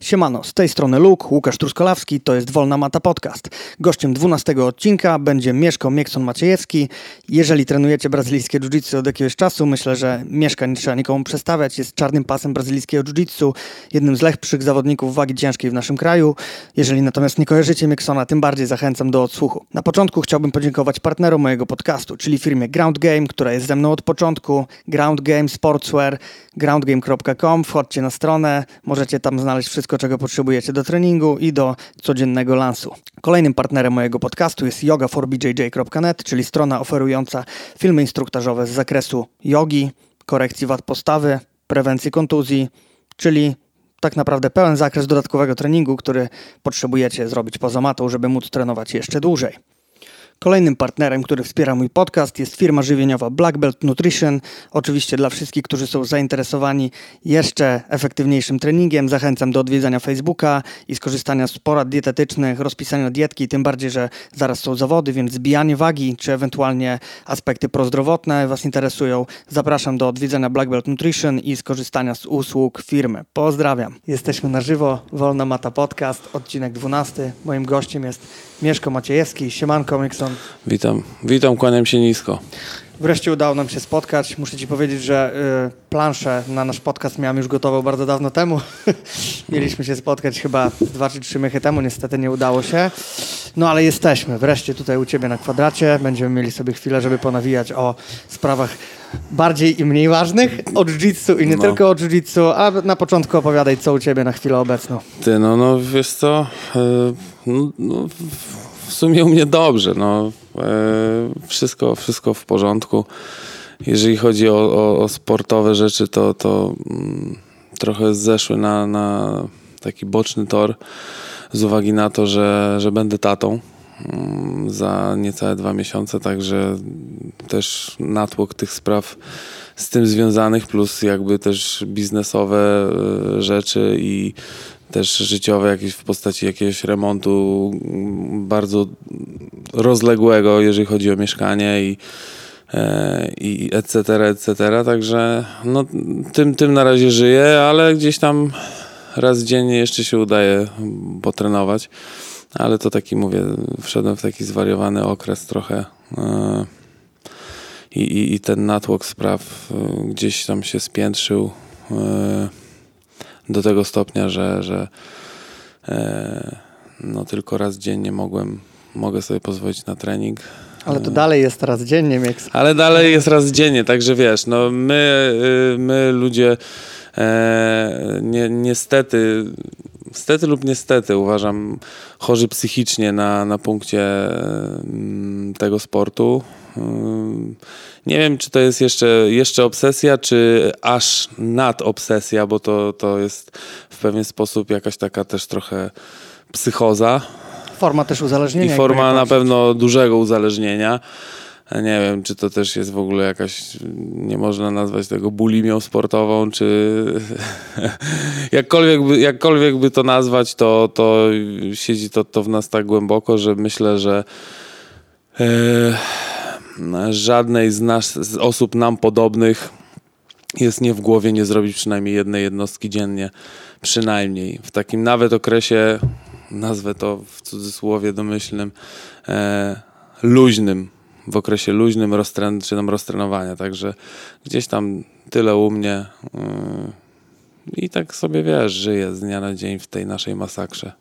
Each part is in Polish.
Siemano, z tej strony Luke, Łukasz Truskolawski, to jest Wolna Mata Podcast. Gościem 12 odcinka będzie Mieszko Miekson Maciejewski. Jeżeli trenujecie brazylijskie jiu-jitsu od jakiegoś czasu, myślę, że Mieszka nie trzeba nikomu przedstawiać. Jest czarnym pasem brazylijskiego jiu-jitsu, jednym z lepszych zawodników wagi ciężkiej w naszym kraju. Jeżeli natomiast nie kojarzycie Mieksona, tym bardziej zachęcam do odsłuchu. Na początku chciałbym podziękować partnerom mojego podcastu, czyli firmie Ground Game, która jest ze mną od początku. Ground Game Sportswear, groundgame.com. Wchodźcie na stronę, możecie tam znaleźć wszystko, czego potrzebujecie do treningu i do codziennego lansu. Kolejnym partnerem mojego podcastu jest yoga4bjj.net, czyli strona oferująca filmy instruktażowe z zakresu jogi, korekcji wad postawy, prewencji kontuzji, czyli tak naprawdę pełen zakres dodatkowego treningu, który potrzebujecie zrobić poza matą, żeby móc trenować jeszcze dłużej. Kolejnym partnerem, który wspiera mój podcast jest firma żywieniowa Black Belt Nutrition. Oczywiście dla wszystkich, którzy są zainteresowani jeszcze efektywniejszym treningiem, zachęcam do odwiedzania Facebooka i skorzystania z porad dietetycznych, rozpisania dietki, tym bardziej, że zaraz są zawody, więc zbijanie wagi czy ewentualnie aspekty prozdrowotne Was interesują. Zapraszam do odwiedzania Black Belt Nutrition i skorzystania z usług firmy. Pozdrawiam. Jesteśmy na żywo, Wolna Mata Podcast, odcinek 12. Moim gościem jest Mieszko Maciejewski. Siemanko, Mixon. Witam, witam, kłaniam się nisko. Wreszcie udało nam się spotkać. Muszę Ci powiedzieć, że y, planszę na nasz podcast miałem już gotową bardzo dawno temu. Mieliśmy się spotkać chyba dwa czy trzy mychy temu, niestety nie udało się. No ale jesteśmy wreszcie tutaj u Ciebie na kwadracie. Będziemy mieli sobie chwilę, żeby ponawijać o sprawach bardziej i mniej ważnych, o jiu-jitsu i nie No. tylko o jiu-jitsu, a na początku opowiadaj, co u Ciebie na chwilę obecną. Ty, no, no wiesz co, e, no, no, w- sumie u mnie dobrze, no, e, wszystko, wszystko w porządku. Jeżeli chodzi o, o, o sportowe rzeczy, to, to mm, trochę zeszły na, na taki boczny tor z uwagi na to, że, że będę tatą mm, za niecałe dwa miesiące, także też natłok tych spraw z tym związanych, plus jakby też biznesowe e, rzeczy i też życiowe jakieś w postaci jakiegoś remontu mm, bardzo rozległego, jeżeli chodzi o mieszkanie i e, i etc., etc. Także no, tym, tym na razie żyję, ale gdzieś tam raz dziennie jeszcze się udaje potrenować. Ale to taki, mówię, wszedłem w taki zwariowany okres trochę. e, I, i, i ten natłok spraw e, gdzieś tam się spiętrzył do tego stopnia, że, że e, no, tylko raz dziennie mogłem, mogę sobie pozwolić na trening. Ale to dalej jest teraz dziennie, Mix. Ale dalej jest raz dziennie, także wiesz, no my, y, my ludzie e, nie, niestety, stety lub niestety uważam chorzy psychicznie na, na punkcie mm, tego sportu. Nie wiem, czy to jest jeszcze, jeszcze obsesja, czy aż nad obsesja, bo to, to jest w pewien sposób jakaś taka też trochę psychoza. Forma też uzależnienia. I forma na pewno dużego uzależnienia. Nie wiem, czy to też jest w ogóle jakaś, nie można nazwać tego bulimią sportową, czy jakkolwiek by, jakkolwiek by to nazwać, to, to siedzi to, to w nas tak głęboko, że myślę, że e, żadnej z nas, z osób nam podobnych jest nie w głowie nie zrobić przynajmniej jednej jednostki dziennie. Przynajmniej. W takim nawet okresie, nazwę to w cudzysłowie domyślnym, e, luźnym. W okresie luźnym roztren, czy tam roztrenowania. Także gdzieś tam tyle u mnie. Yy, I tak sobie wiesz, żyję z dnia na dzień w tej naszej masakrze.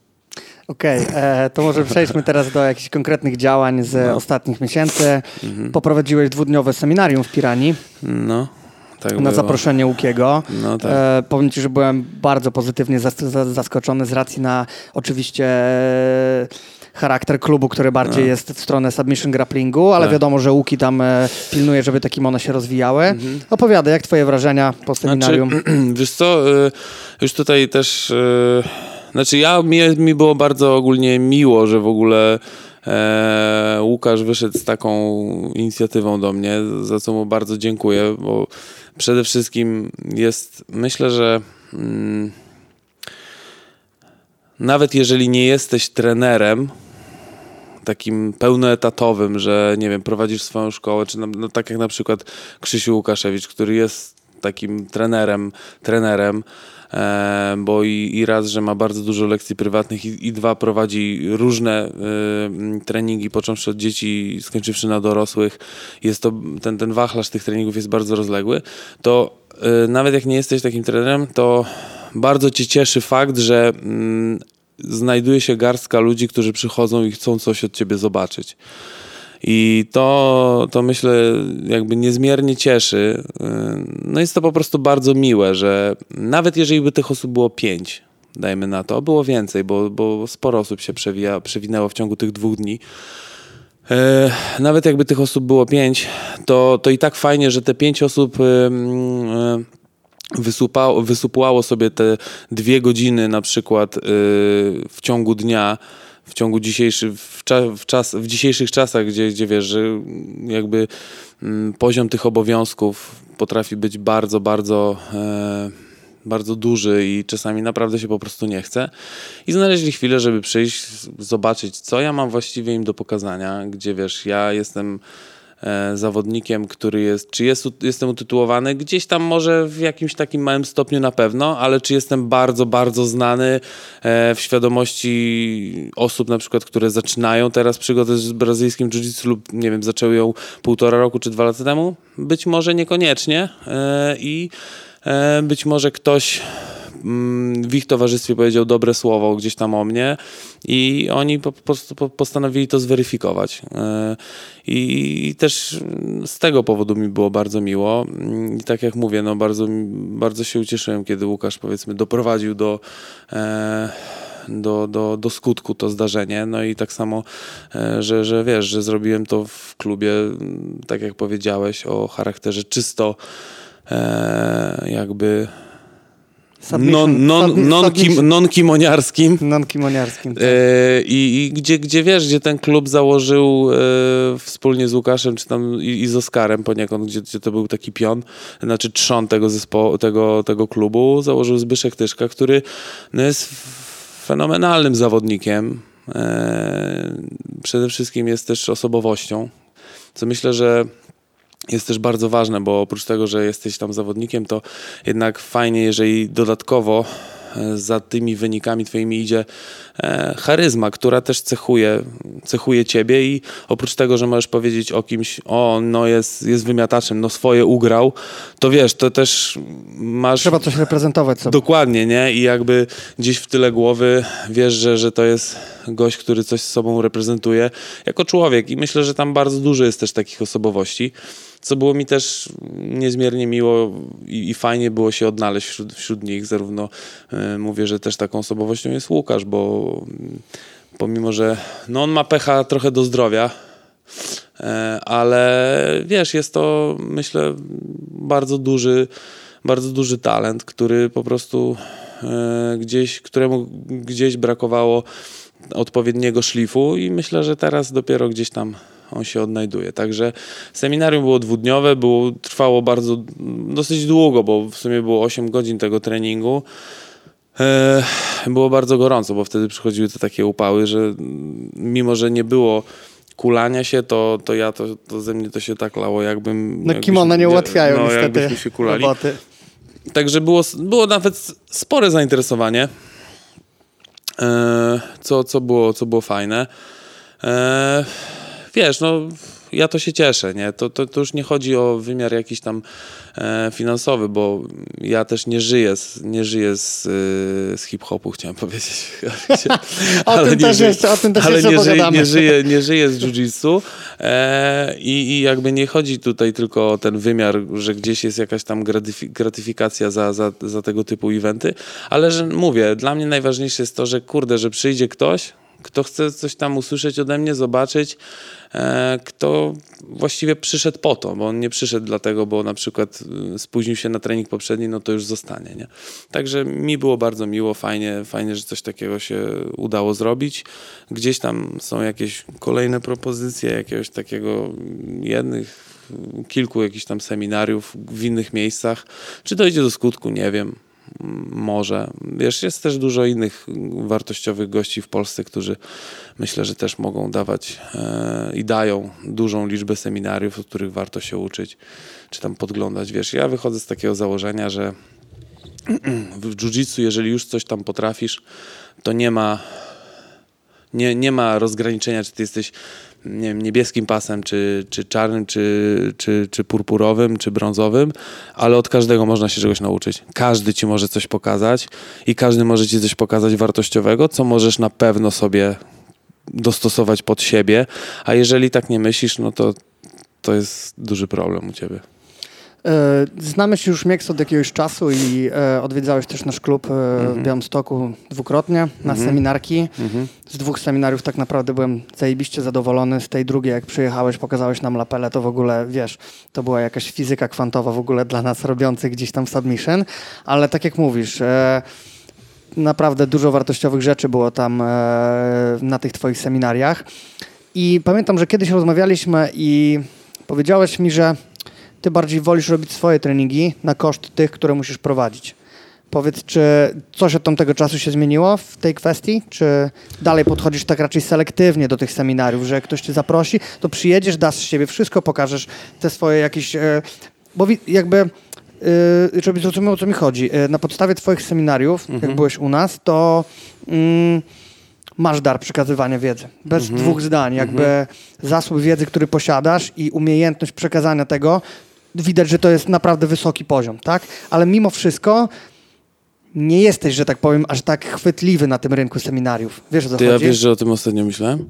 Okej, e, to może przejdźmy teraz do jakichś konkretnych działań z No. ostatnich miesięcy. Mhm. Poprowadziłeś dwudniowe seminarium w Piranii No, tak na było. zaproszenie Łukiego. No tak. E, powiem Ci, że byłem bardzo pozytywnie zas- za- zaskoczony z racji na oczywiście e, charakter klubu, który bardziej No. jest w stronę submission grapplingu, ale Tak. wiadomo, że Łuki tam e, pilnuje, żeby te kimono się rozwijały. Mhm. Opowiadaj, jak Twoje wrażenia po seminarium? Wiesz co, y, już tutaj też, znaczy ja, mi, mi było bardzo ogólnie miło, że w ogóle e, Łukasz wyszedł z taką inicjatywą do mnie, za co mu bardzo dziękuję, bo przede wszystkim jest, myślę, że mm, nawet jeżeli nie jesteś trenerem, takim pełnoetatowym, że nie wiem, prowadzisz swoją szkołę, czy na, no, tak jak na przykład Krzysiu Łukaszewicz, który jest takim trenerem, trenerem, bo i, i, raz, że ma bardzo dużo lekcji prywatnych i, i dwa, prowadzi różne y, treningi, począwszy od dzieci, skończywszy na dorosłych. Jest to, ten, ten wachlarz tych treningów jest bardzo rozległy, to y, nawet jak nie jesteś takim trenerem, to bardzo cię cieszy fakt, że mm, znajduje się garstka ludzi, którzy przychodzą i chcą coś od ciebie zobaczyć. I to, to myślę, jakby niezmiernie cieszy. No jest to po prostu bardzo miłe, że nawet jeżeli by tych osób było pięć, dajmy na to, było więcej, bo, bo sporo osób się przewija, przewinęło w ciągu tych dwóch dni. E, nawet jakby tych osób było pięć, to, to i tak fajnie, że te pięć osób e, wysłupało, wysupłało sobie te dwie godziny na przykład y, w ciągu dnia, w ciągu dzisiejszych, w, w, czas, w dzisiejszych czasach, gdzie, gdzie wiesz, że jakby mm, poziom tych obowiązków potrafi być bardzo, bardzo e, bardzo duży i czasami naprawdę się po prostu nie chce. I znaleźli chwilę, żeby przyjść, zobaczyć, co ja mam właściwie im do pokazania, gdzie wiesz, ja jestem zawodnikiem, który jest, czy jest, jestem utytułowany, gdzieś tam może w jakimś takim małym stopniu na pewno, ale czy jestem bardzo, bardzo znany e, w świadomości osób na przykład, które zaczynają teraz przygodę z brazylijskim jiu-jitsu lub nie wiem, zaczęły ją półtora roku czy dwa lata temu? Być może niekoniecznie e, i być może ktoś w ich towarzystwie powiedział dobre słowo gdzieś tam o mnie i oni po prostu postanowili to zweryfikować. E, I też z tego powodu mi było bardzo miło. I tak jak mówię, no bardzo, bardzo się ucieszyłem, kiedy Łukasz powiedzmy doprowadził do e, do, do, do skutku to zdarzenie. No i tak samo, e, że, że wiesz, że zrobiłem to w klubie, tak jak powiedziałeś, o charakterze czysto jakby non, non, non, kim, non-kimoniarskim. Non-kimoniarskim. Tak. E, i, I, gdzie, gdzie wiesz, gdzie ten klub założył e, wspólnie z Łukaszem, czy tam i, i z Oskarem poniekąd, gdzie, gdzie to był taki pion, znaczy trzon tego zespołu, tego, tego klubu, założył Zbyszek Tyszka, który no, jest fenomenalnym zawodnikiem. E, przede wszystkim jest też osobowością, co myślę, że jest też bardzo ważne, bo oprócz tego, że jesteś tam zawodnikiem, to jednak fajnie, jeżeli dodatkowo e, za tymi wynikami twoimi idzie e, charyzma, która też cechuje, cechuje ciebie i oprócz tego, że możesz powiedzieć o kimś, o, no jest, jest wymiataczem, no swoje ugrał, to wiesz, to też masz... Trzeba coś reprezentować sobie. Dokładnie, nie? I jakby gdzieś w tyle głowy wiesz, że, że to jest gość, który coś z sobą reprezentuje jako człowiek i myślę, że tam bardzo dużo jest też takich osobowości co było mi też niezmiernie miło i, i fajnie było się odnaleźć wśród, wśród nich. Zarówno y, mówię, że też taką osobowością jest Łukasz, bo y, pomimo, że no on ma pecha trochę do zdrowia, y, ale wiesz, jest to myślę bardzo duży, bardzo duży talent, który po prostu gdzieś, któremu gdzieś brakowało odpowiedniego szlifu i myślę, że teraz dopiero gdzieś tam on się odnajduje. Także seminarium było dwudniowe, było, trwało bardzo, dosyć długo, bo w sumie było 8 godzin tego treningu. E, było bardzo gorąco, bo wtedy przychodziły te takie upały, że mimo, że nie było kulania się, to, to ja, to, to ze mnie to się tak lało, jakbym... No kimona nie ułatwiają no, niestety się kulali. roboty. Także było, było nawet spore zainteresowanie, e, co, co, było, co było fajne. Wiesz, no ja to się cieszę, nie? To, to, to już nie chodzi o wymiar jakiś tam e, finansowy, bo ja też nie żyję z, nie żyję z, z hip-hopu, chciałem powiedzieć. o, tym też jeszcze, o tym też ale jeszcze nie żyję, nie, żyję, nie żyję z jiu-jitsu e, i, i jakby nie chodzi tutaj tylko o ten wymiar, że gdzieś jest jakaś tam gratyfikacja za, za, za tego typu eventy, ale że mówię, dla mnie najważniejsze jest to, że kurde, że przyjdzie ktoś, kto chce coś tam usłyszeć ode mnie, zobaczyć, e, kto właściwie przyszedł po to, bo on nie przyszedł dlatego, bo na przykład e, spóźnił się na trening poprzedni, no to już zostanie. Nie? Także mi było bardzo miło, fajnie, fajnie, że coś takiego się udało zrobić. Gdzieś tam są jakieś kolejne propozycje, jakiegoś takiego jednych, kilku jakichś tam seminariów w innych miejscach. Czy dojdzie do skutku, nie wiem może. Wiesz, jest też dużo innych wartościowych gości w Polsce, którzy myślę, że też mogą dawać e, i dają dużą liczbę seminariów, od których warto się uczyć, czy tam podglądać. Wiesz, ja wychodzę z takiego założenia, że w jiu-jitsu, jeżeli już coś tam potrafisz, to nie ma, nie, nie ma rozgraniczenia, czy ty jesteś nie wiem, niebieskim pasem, czy, czy czarnym, czy, czy, czy purpurowym, czy brązowym, ale od każdego można się czegoś nauczyć. Każdy ci może coś pokazać i każdy może ci coś pokazać wartościowego, co możesz na pewno sobie dostosować pod siebie, a jeżeli tak nie myślisz, no to to jest duży problem u ciebie. E, znamy się już Mieks od jakiegoś czasu i e, odwiedzałeś też nasz klub e, w mhm. Białymstoku dwukrotnie na mhm. seminarki. Mhm. Z dwóch seminariów tak naprawdę byłem zajebiście zadowolony. Z tej drugiej, jak przyjechałeś, pokazałeś nam lapelę, to w ogóle, wiesz, to była jakaś fizyka kwantowa w ogóle dla nas robiących gdzieś tam submission. Ale tak jak mówisz, naprawdę dużo wartościowych rzeczy było tam na tych twoich seminariach. I pamiętam, że kiedyś rozmawialiśmy i powiedziałeś mi, że ty bardziej wolisz robić swoje treningi na koszt tych, które musisz prowadzić. Powiedz, czy coś od tamtego czasu się zmieniło w tej kwestii? Czy dalej podchodzisz tak raczej selektywnie do tych seminariów, że jak ktoś cię zaprosi, to przyjedziesz, dasz z siebie wszystko, pokażesz te swoje jakieś... E, bo jakby, yy, żeby zrozumiał, o co mi chodzi, e, na podstawie twoich seminariów, mhm. jak byłeś u nas, to... Yy, masz dar przekazywania wiedzy. Bez mhm. dwóch zdań. Jakby mhm. zasób wiedzy, który posiadasz i umiejętność przekazania tego, widać, że to jest naprawdę wysoki poziom, tak? Ale mimo wszystko nie jesteś, że tak powiem, aż tak chwytliwy na tym rynku seminariów. Wiesz o co Ty chodzi? Ja wiesz, że o tym ostatnio myślałem?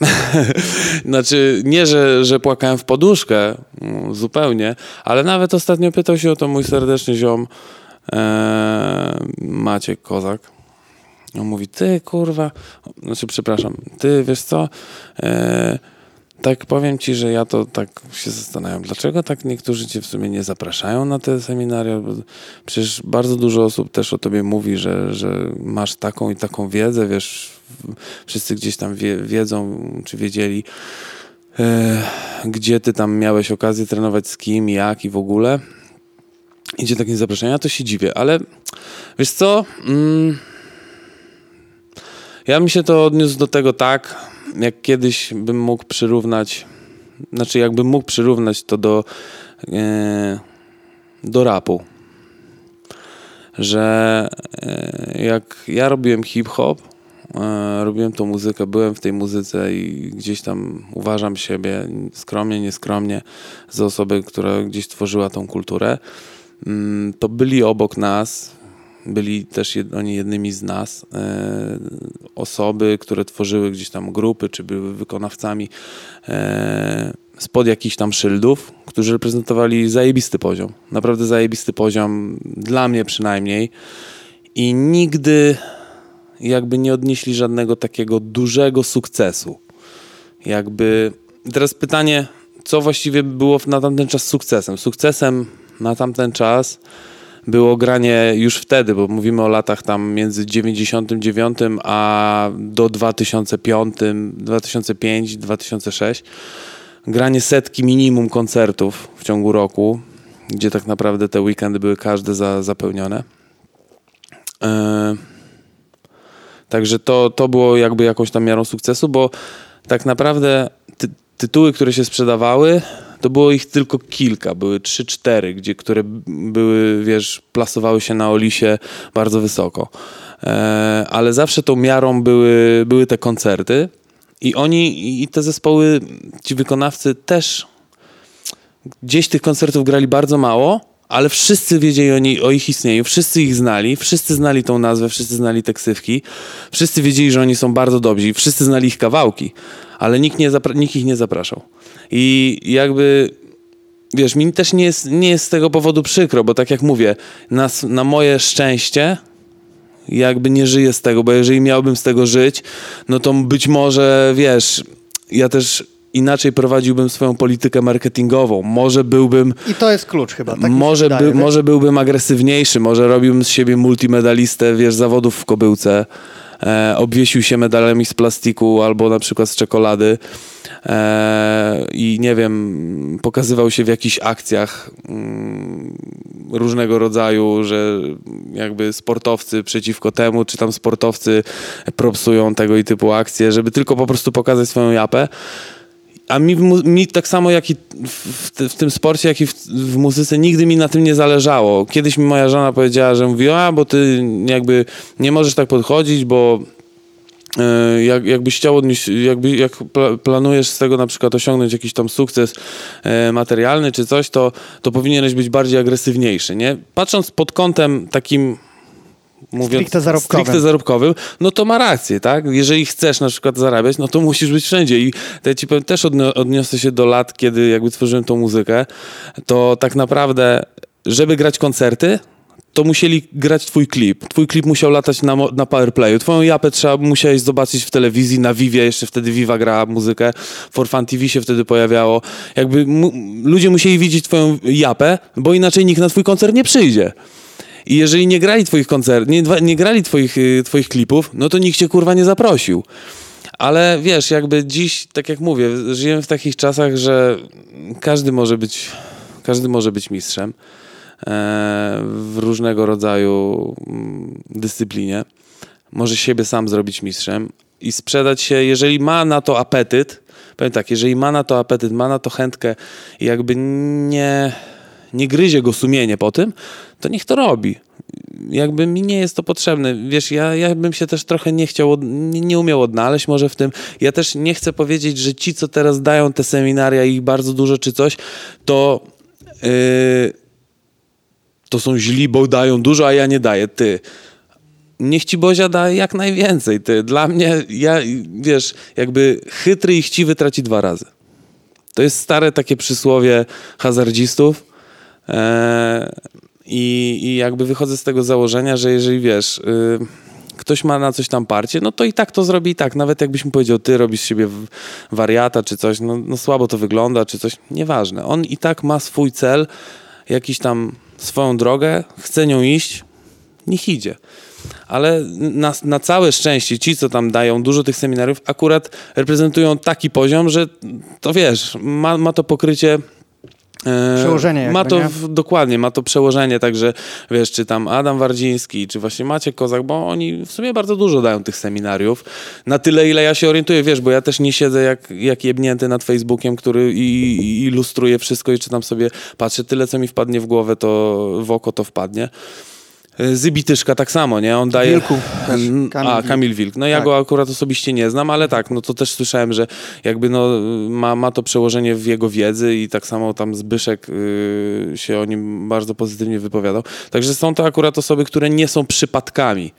znaczy, nie, że, że płakałem w poduszkę, no, zupełnie, ale nawet ostatnio pytał się o to mój serdeczny ziom e, Maciek Kozak. On mówi, ty kurwa, znaczy przepraszam, ty wiesz co, e, tak powiem ci, że ja to tak się zastanawiam, dlaczego tak niektórzy cię w sumie nie zapraszają na te seminaria, bo przecież bardzo dużo osób też o tobie mówi, że, że masz taką i taką wiedzę, wiesz, wszyscy gdzieś tam wie, wiedzą, czy wiedzieli, e, gdzie ty tam miałeś okazję trenować z kim, jak i w ogóle. Idzie tak nie zapraszania, to się dziwię, ale wiesz co, mm, ja bym się to odniósł do tego tak, jak kiedyś bym mógł przyrównać, znaczy jakbym mógł przyrównać to do, e, do rapu. Że e, jak ja robiłem hip-hop, e, robiłem tą muzykę, byłem w tej muzyce i gdzieś tam uważam siebie skromnie, nieskromnie za osobę, która gdzieś tworzyła tą kulturę, mm, to byli obok nas byli też jed, oni jednymi z nas, e, osoby, które tworzyły gdzieś tam grupy, czy były wykonawcami e, spod jakichś tam szyldów, którzy reprezentowali zajebisty poziom. Naprawdę zajebisty poziom, dla mnie przynajmniej. I nigdy jakby nie odnieśli żadnego takiego dużego sukcesu. Jakby teraz pytanie, co właściwie było na tamten czas sukcesem? Sukcesem na tamten czas było granie już wtedy, bo mówimy o latach tam między 99 a do 2005, 2005, 2006. Granie setki minimum koncertów w ciągu roku, gdzie tak naprawdę te weekendy były każde za, zapełnione. E, także to, to było jakby jakąś tam miarą sukcesu, bo tak naprawdę ty, tytuły, które się sprzedawały, to było ich tylko kilka, były trzy, cztery, gdzie, które były, wiesz, plasowały się na Olisie bardzo wysoko. E, ale zawsze tą miarą były, były te koncerty i oni, i te zespoły, ci wykonawcy też gdzieś tych koncertów grali bardzo mało, ale wszyscy wiedzieli o, nie, o, ich istnieniu, wszyscy ich znali, wszyscy znali tą nazwę, wszyscy znali te ksywki, wszyscy wiedzieli, że oni są bardzo dobrzy, wszyscy znali ich kawałki, ale nikt, nie nikt ich nie zapraszał. I jakby, wiesz, mi też nie jest, nie jest z tego powodu przykro, bo tak jak mówię, na, na moje szczęście jakby nie żyję z tego, bo jeżeli miałbym z tego żyć, no to być może, wiesz, ja też inaczej prowadziłbym swoją politykę marketingową. Może byłbym... I to jest klucz chyba, tak może, by, może byłbym agresywniejszy, może robiłbym z siebie multimedalistę, wiesz, zawodów w kobyłce. E, obwiesił się medalami z plastiku albo na przykład z czekolady i nie wiem, pokazywał się w jakichś akcjach mm, różnego rodzaju, że jakby sportowcy przeciwko temu, czy tam sportowcy propsują tego i typu akcje, żeby tylko po prostu pokazać swoją japę. a mi, mi tak samo jak i w, w, tym sporcie, jak i w, w, muzyce, nigdy mi na tym nie zależało. Kiedyś mi moja żona powiedziała, że mówi, a bo ty jakby nie możesz tak podchodzić, bo e, jak, jakbyś chciał odnieść, jakby, jak planujesz z tego na przykład osiągnąć jakiś tam sukces e, materialny czy coś, to, to powinieneś być bardziej agresywniejszy, nie? Patrząc pod kątem takim mówiąc stricte zarobkowym. stricte zarobkowym, no to ma rację, tak? Jeżeli chcesz na przykład zarabiać, no to musisz być wszędzie. I to ja ci powiem, też odniosę się do lat, kiedy jakby tworzyłem tą muzykę, to tak naprawdę, żeby grać koncerty, to musieli grać twój klip. Twój klip musiał latać na, na powerplayu. Twoją japę trzeba musiałeś zobaczyć w telewizji, na Vivie, jeszcze wtedy Viva grała muzykę, For Fun TV się wtedy pojawiało. Jakby ludzie musieli widzieć twoją japę, bo inaczej nikt na twój koncert nie przyjdzie. I jeżeli nie grali twoich koncertów, nie, nie grali twoich, y, twoich klipów, no to nikt cię kurwa nie zaprosił. Ale wiesz, jakby dziś, tak jak mówię, żyjemy w takich czasach, że każdy może być, każdy może być mistrzem w różnego rodzaju mm, dyscyplinie. Może siebie sam zrobić mistrzem i sprzedać się, jeżeli ma na to apetyt, powiem tak, jeżeli ma na to apetyt, ma na to chętkę i jakby nie, nie gryzie go sumienie po tym, to niech to robi. Jakby mi nie jest to potrzebne. Wiesz, ja, ja bym się też trochę nie chciał, nie, nie umiał odnaleźć może w tym. Ja też nie chcę powiedzieć, że ci, co teraz dają te seminaria, ich bardzo dużo czy coś, to yy, to są źli, bo dają dużo, a ja nie daję. Ty niech ci Bozia da jak najwięcej. Ty. Dla mnie, ja, wiesz, jakby chytry i chciwy traci dwa razy. To jest stare takie przysłowie hazardzistów. Eee, i, I jakby wychodzę z tego założenia, że jeżeli wiesz, yy, ktoś ma na coś tam parcie, no to i tak to zrobi i tak. Nawet jakbyś mu powiedział, ty robisz siebie wariata czy coś, no, no słabo to wygląda czy coś, nieważne. On i tak ma swój cel, jakiś tam swoją drogę, chce nią iść, niech idzie. Ale na, na całe szczęście ci, co tam dają dużo tych seminariów, akurat reprezentują taki poziom, że to wiesz, ma, ma to pokrycie przełożenie. Jakby, ma to w, dokładnie, ma to przełożenie, także wiesz, czy tam Adam Wardziński, czy właśnie Maciek Kozak, bo oni w sumie bardzo dużo dają tych seminariów. Na tyle, ile ja się orientuję, wiesz, bo ja też nie siedzę jak, jak jebnięty nad Facebookiem, który i, i ilustruje wszystko i czytam sobie, patrzę, tyle co mi wpadnie w głowę, to w oko to wpadnie. E, Zybityszka tak samo, nie? On daje... Wilku też. Kamil A, Kamil Wilk. No ja tak. go akurat osobiście nie znam, ale tak, no to też słyszałem, że jakby no ma, ma to przełożenie w jego wiedzy i tak samo tam Zbyszek yy, się o nim bardzo pozytywnie wypowiadał. Także są to akurat osoby, które nie są przypadkami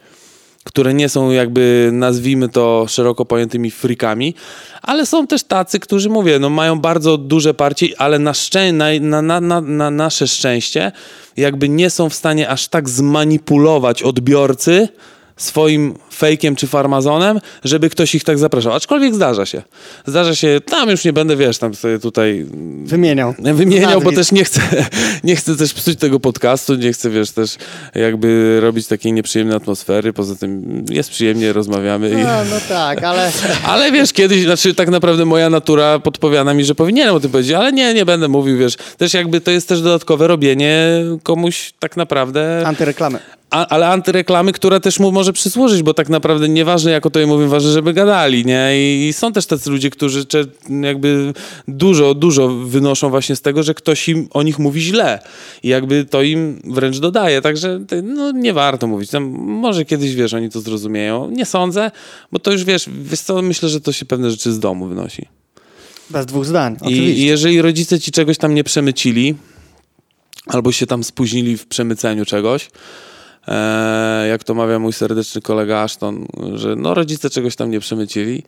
które nie są jakby, nazwijmy to szeroko pojętymi frikami, ale są też tacy, którzy, mówię, no mają bardzo duże parcie, ale na, szczę- na, na, na, na nasze szczęście jakby nie są w stanie aż tak zmanipulować odbiorcy, swoim fejkiem czy farmazonem, żeby ktoś ich tak zapraszał. Aczkolwiek zdarza się. Zdarza się, tam już nie będę, wiesz, tam sobie tutaj... Wymieniał. Wymieniał, bo też nie chcę, nie chcę też psuć tego podcastu, nie chcę, wiesz, też jakby robić takiej nieprzyjemnej atmosfery. Poza tym jest przyjemnie, rozmawiamy. No, i... no tak, ale... ale wiesz, kiedyś, znaczy tak naprawdę moja natura podpowiada mi, że powinienem o tym powiedzieć, ale nie, nie będę mówił, wiesz. Też jakby to jest też dodatkowe robienie komuś tak naprawdę... Antyreklamy a, ale antyreklamy, która też mu może przysłużyć, bo tak naprawdę nieważne jak o to mówię, ważne, żeby gadali, nie? I, I, są też tacy ludzie, którzy jakby dużo, dużo wynoszą właśnie z tego, że ktoś im o nich mówi źle i jakby to im wręcz dodaje, także no nie warto mówić. Tam może kiedyś, wiesz, oni to zrozumieją. Nie sądzę, bo to już, wiesz, wiesz co, myślę, że to się pewne rzeczy z domu wynosi. Bez dwóch zdań, I, I jeżeli rodzice ci czegoś tam nie przemycili, albo się tam spóźnili w przemyceniu czegoś, jak to mawia mój serdeczny kolega Ashton, że no rodzice czegoś tam nie przemycili,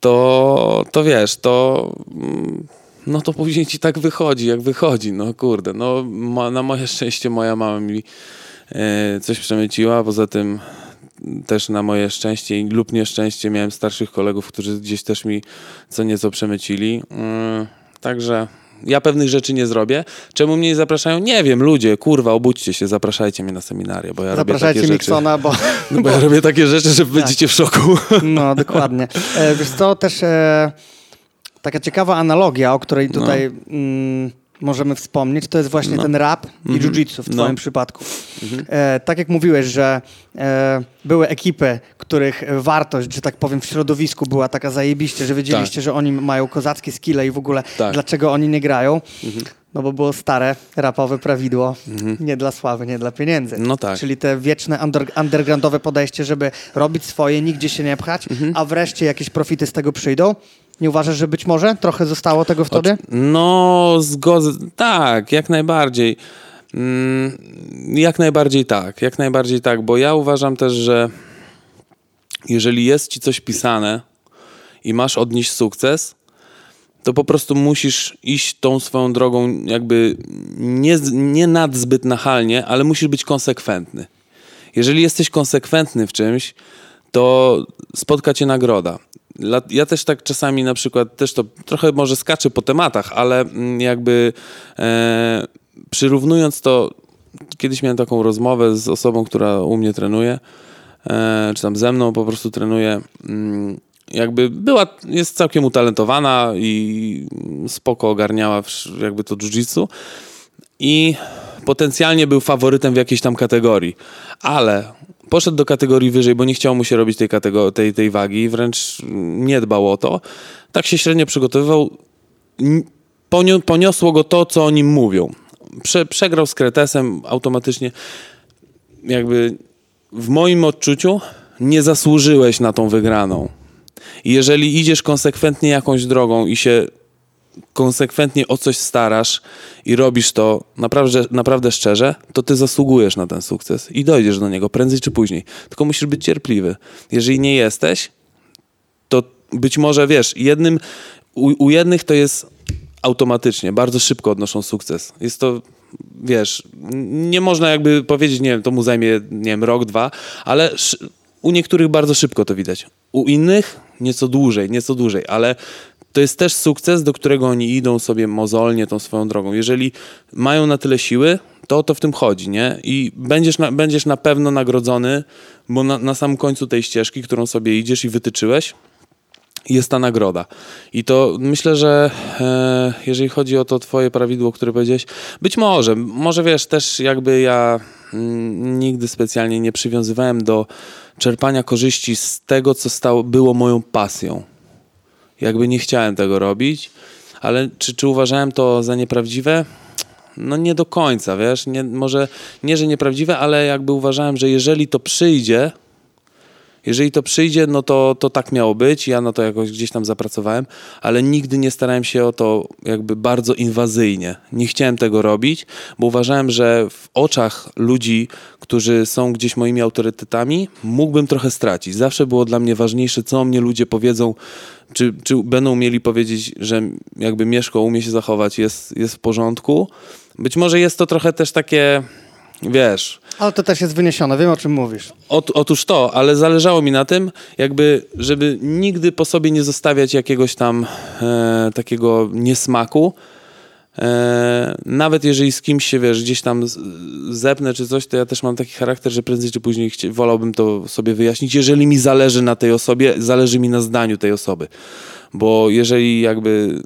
to, to wiesz, to mm, no to później ci tak wychodzi, jak wychodzi, no kurde, no ma, na moje szczęście moja mama mi e, coś przemyciła, poza tym też na moje szczęście lub nieszczęście miałem starszych kolegów, którzy gdzieś też mi co nieco przemycili, mm, także ja pewnych rzeczy nie zrobię. Czemu mnie nie zapraszają? Nie wiem, ludzie, kurwa, obudźcie się, zapraszajcie mnie na seminarię, bo ja Zapraszajcie robię takie Miksona, rzeczy. bo... No bo ja robię takie rzeczy, że tak. będziecie w szoku. No, dokładnie. E, wiesz co, też e, taka ciekawa analogia, o której tutaj... No. Mm, możemy wspomnieć, to jest właśnie No. ten rap i Mhm. jiu-jitsu w No. twoim przypadku. E, tak jak mówiłeś, że e, były ekipy, których wartość, że tak powiem, w środowisku była taka zajebiście, że wiedzieliście, że oni mają kozackie skille i w ogóle Tak. dlaczego oni nie grają. No bo było stare, rapowe prawidło, nie dla sławy, nie dla pieniędzy. No tak. Czyli te wieczne under, undergroundowe podejście, żeby robić swoje, nigdzie się nie pchać, Mhm. a wreszcie jakieś profity z tego przyjdą. Nie uważasz, że być może trochę zostało tego w tobie? No, zgodzę. Tak, jak najbardziej. Mm, jak najbardziej tak, jak najbardziej tak, bo ja uważam też, że jeżeli jest ci coś pisane i masz odnieść sukces, to po prostu musisz iść tą swoją drogą jakby nie, nie nadzbyt nachalnie, ale musisz być konsekwentny. Jeżeli jesteś konsekwentny w czymś, to spotka cię nagroda. Ja też tak czasami na przykład, też to trochę może skaczę po tematach, ale mm, jakby e, przyrównując to, kiedyś miałem taką rozmowę z osobą, która u mnie trenuje, e, czy tam ze mną po prostu trenuje. Mm, jakby była, jest całkiem utalentowana i spoko ogarniała jakby to jiu-jitsu i potencjalnie był faworytem w jakiejś tam kategorii, ale poszedł do kategorii wyżej, bo nie chciał mu się robić tej, tej, tej wagi, wręcz nie dbał o to. Tak się średnio przygotowywał. Ponio- poniosło go to, co o nim mówią. Prze- przegrał z Kretesem automatycznie. Jakby w moim odczuciu nie zasłużyłeś na tą wygraną. Jeżeli idziesz konsekwentnie jakąś drogą i się konsekwentnie o coś starasz i robisz to naprawdę, naprawdę szczerze, to ty zasługujesz na ten sukces i dojdziesz do niego prędzej czy później. Tylko musisz być cierpliwy. Jeżeli nie jesteś, to być może wiesz, jednym, u, u jednych to jest automatycznie, bardzo szybko odnoszą sukces. Jest to, wiesz, nie można jakby powiedzieć, nie wiem, to mu zajmie, nie wiem, rok, dwa, ale u niektórych bardzo szybko to widać. U innych nieco dłużej, nieco dłużej, ale to jest też sukces, do którego oni idą sobie mozolnie tą swoją drogą. Jeżeli mają na tyle siły, to o to w tym chodzi, nie? I będziesz na, będziesz na pewno nagrodzony, bo na, na samym końcu tej ścieżki, którą sobie idziesz i wytyczyłeś, jest ta nagroda. I to myślę, że e, jeżeli chodzi o to twoje prawidło, które powiedziałeś, być może, może wiesz, też jakby ja mm, nigdy specjalnie nie przywiązywałem do czerpania korzyści z tego, co stało, było moją pasją. Jakby nie chciałem tego robić, ale czy, czy uważałem to za nieprawdziwe? No nie do końca, wiesz, nie, może nie, że nieprawdziwe, ale jakby uważałem, że jeżeli to przyjdzie, jeżeli to przyjdzie, no to, to tak miało być. Ja na to jakoś gdzieś tam zapracowałem, ale nigdy nie starałem się o to jakby bardzo inwazyjnie. Nie chciałem tego robić, bo uważałem, że w oczach ludzi, którzy są gdzieś moimi autorytetami, mógłbym trochę stracić. Zawsze było dla mnie ważniejsze, co o mnie ludzie powiedzą, czy, czy będą mieli powiedzieć, że jakby Mieszko umie się zachować, jest, jest w porządku. Być może jest to trochę też takie, wiesz, Ale to też jest wyniesione, wiem o czym mówisz. Ot, otóż to, ale zależało mi na tym, jakby, żeby nigdy po sobie nie zostawiać jakiegoś tam e, takiego niesmaku. E, nawet jeżeli z kimś się, wiesz, gdzieś tam zepnę czy coś, to ja też mam taki charakter, że prędzej czy później chci- wolałbym to sobie wyjaśnić, jeżeli mi zależy na tej osobie, zależy mi na zdaniu tej osoby. Bo jeżeli jakby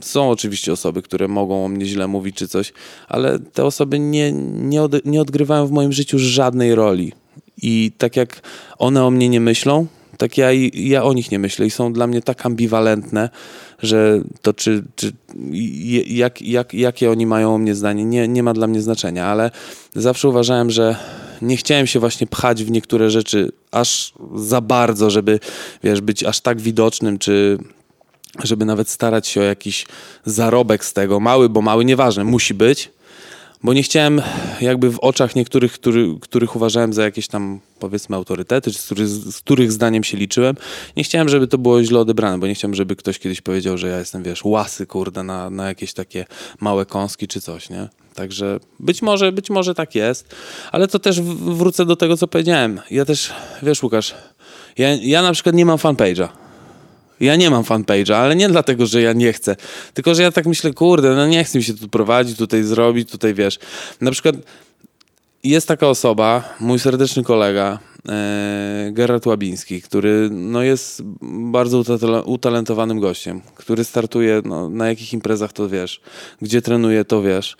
są oczywiście osoby, które mogą o mnie źle mówić czy coś, ale te osoby nie, nie, od, nie odgrywają w moim życiu żadnej roli. I tak jak one o mnie nie myślą, tak ja, ja o nich nie myślę i są dla mnie tak ambiwalentne, że to czy, czy jak, jak, jakie oni mają o mnie zdanie, nie, nie ma dla mnie znaczenia, ale zawsze uważałem, że nie chciałem się właśnie pchać w niektóre rzeczy aż za bardzo, żeby wiesz, być aż tak widocznym, czy żeby nawet starać się o jakiś zarobek z tego, mały, bo mały, nieważne, musi być, bo nie chciałem jakby w oczach niektórych, który, których uważałem za jakieś tam powiedzmy autorytety, czy z których, z których zdaniem się liczyłem, nie chciałem, żeby to było źle odebrane, bo nie chciałem, żeby ktoś kiedyś powiedział, że ja jestem, wiesz, łasy, kurde, na, na jakieś takie małe kąski czy coś, nie? Także być może, być może tak jest, ale to też wrócę do tego, co powiedziałem. Ja też, wiesz Łukasz, ja, ja na przykład nie mam fanpage'a. Ja nie mam fanpage'a, ale nie dlatego, że ja nie chcę. Tylko, że ja tak myślę, kurde, no nie chcę mi się tu prowadzić, tutaj zrobić, tutaj wiesz. Na przykład jest taka osoba, mój serdeczny kolega, e, Gerard Łabiński, który no, jest bardzo utalentowanym gościem, który startuje no, na jakich imprezach to wiesz, gdzie trenuje to wiesz.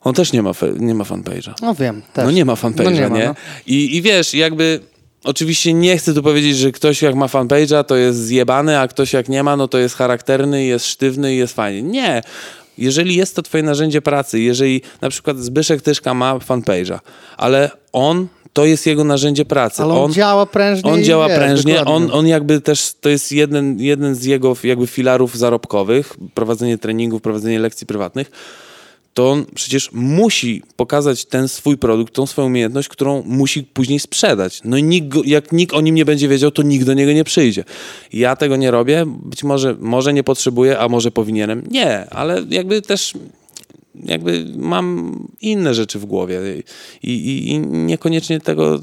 On też nie ma, nie ma fanpage'a. No wiem, też. No nie ma fanpage'a, no nie? Ma, nie? No. I, I wiesz, jakby Oczywiście nie chcę tu powiedzieć, że ktoś jak ma fanpage'a, to jest zjebany, a ktoś jak nie ma, no to jest charakterny, jest sztywny i jest fajnie. Nie. Jeżeli jest to twoje narzędzie pracy, jeżeli na przykład Zbyszek Tyszka ma fanpage'a, ale on to jest jego narzędzie pracy. Ale on, on działa prężnie. On działa prężnie. On, on jakby też, to jest jeden, jeden z jego jakby filarów zarobkowych, prowadzenie treningów, prowadzenie lekcji prywatnych to on przecież musi pokazać ten swój produkt, tą swoją umiejętność, którą musi później sprzedać. No i nikt, jak nikt o nim nie będzie wiedział, to nikt do niego nie przyjdzie. Ja tego nie robię, być może, może nie potrzebuję, a może powinienem. Nie, ale jakby też jakby mam inne rzeczy w głowie i, i, i niekoniecznie tego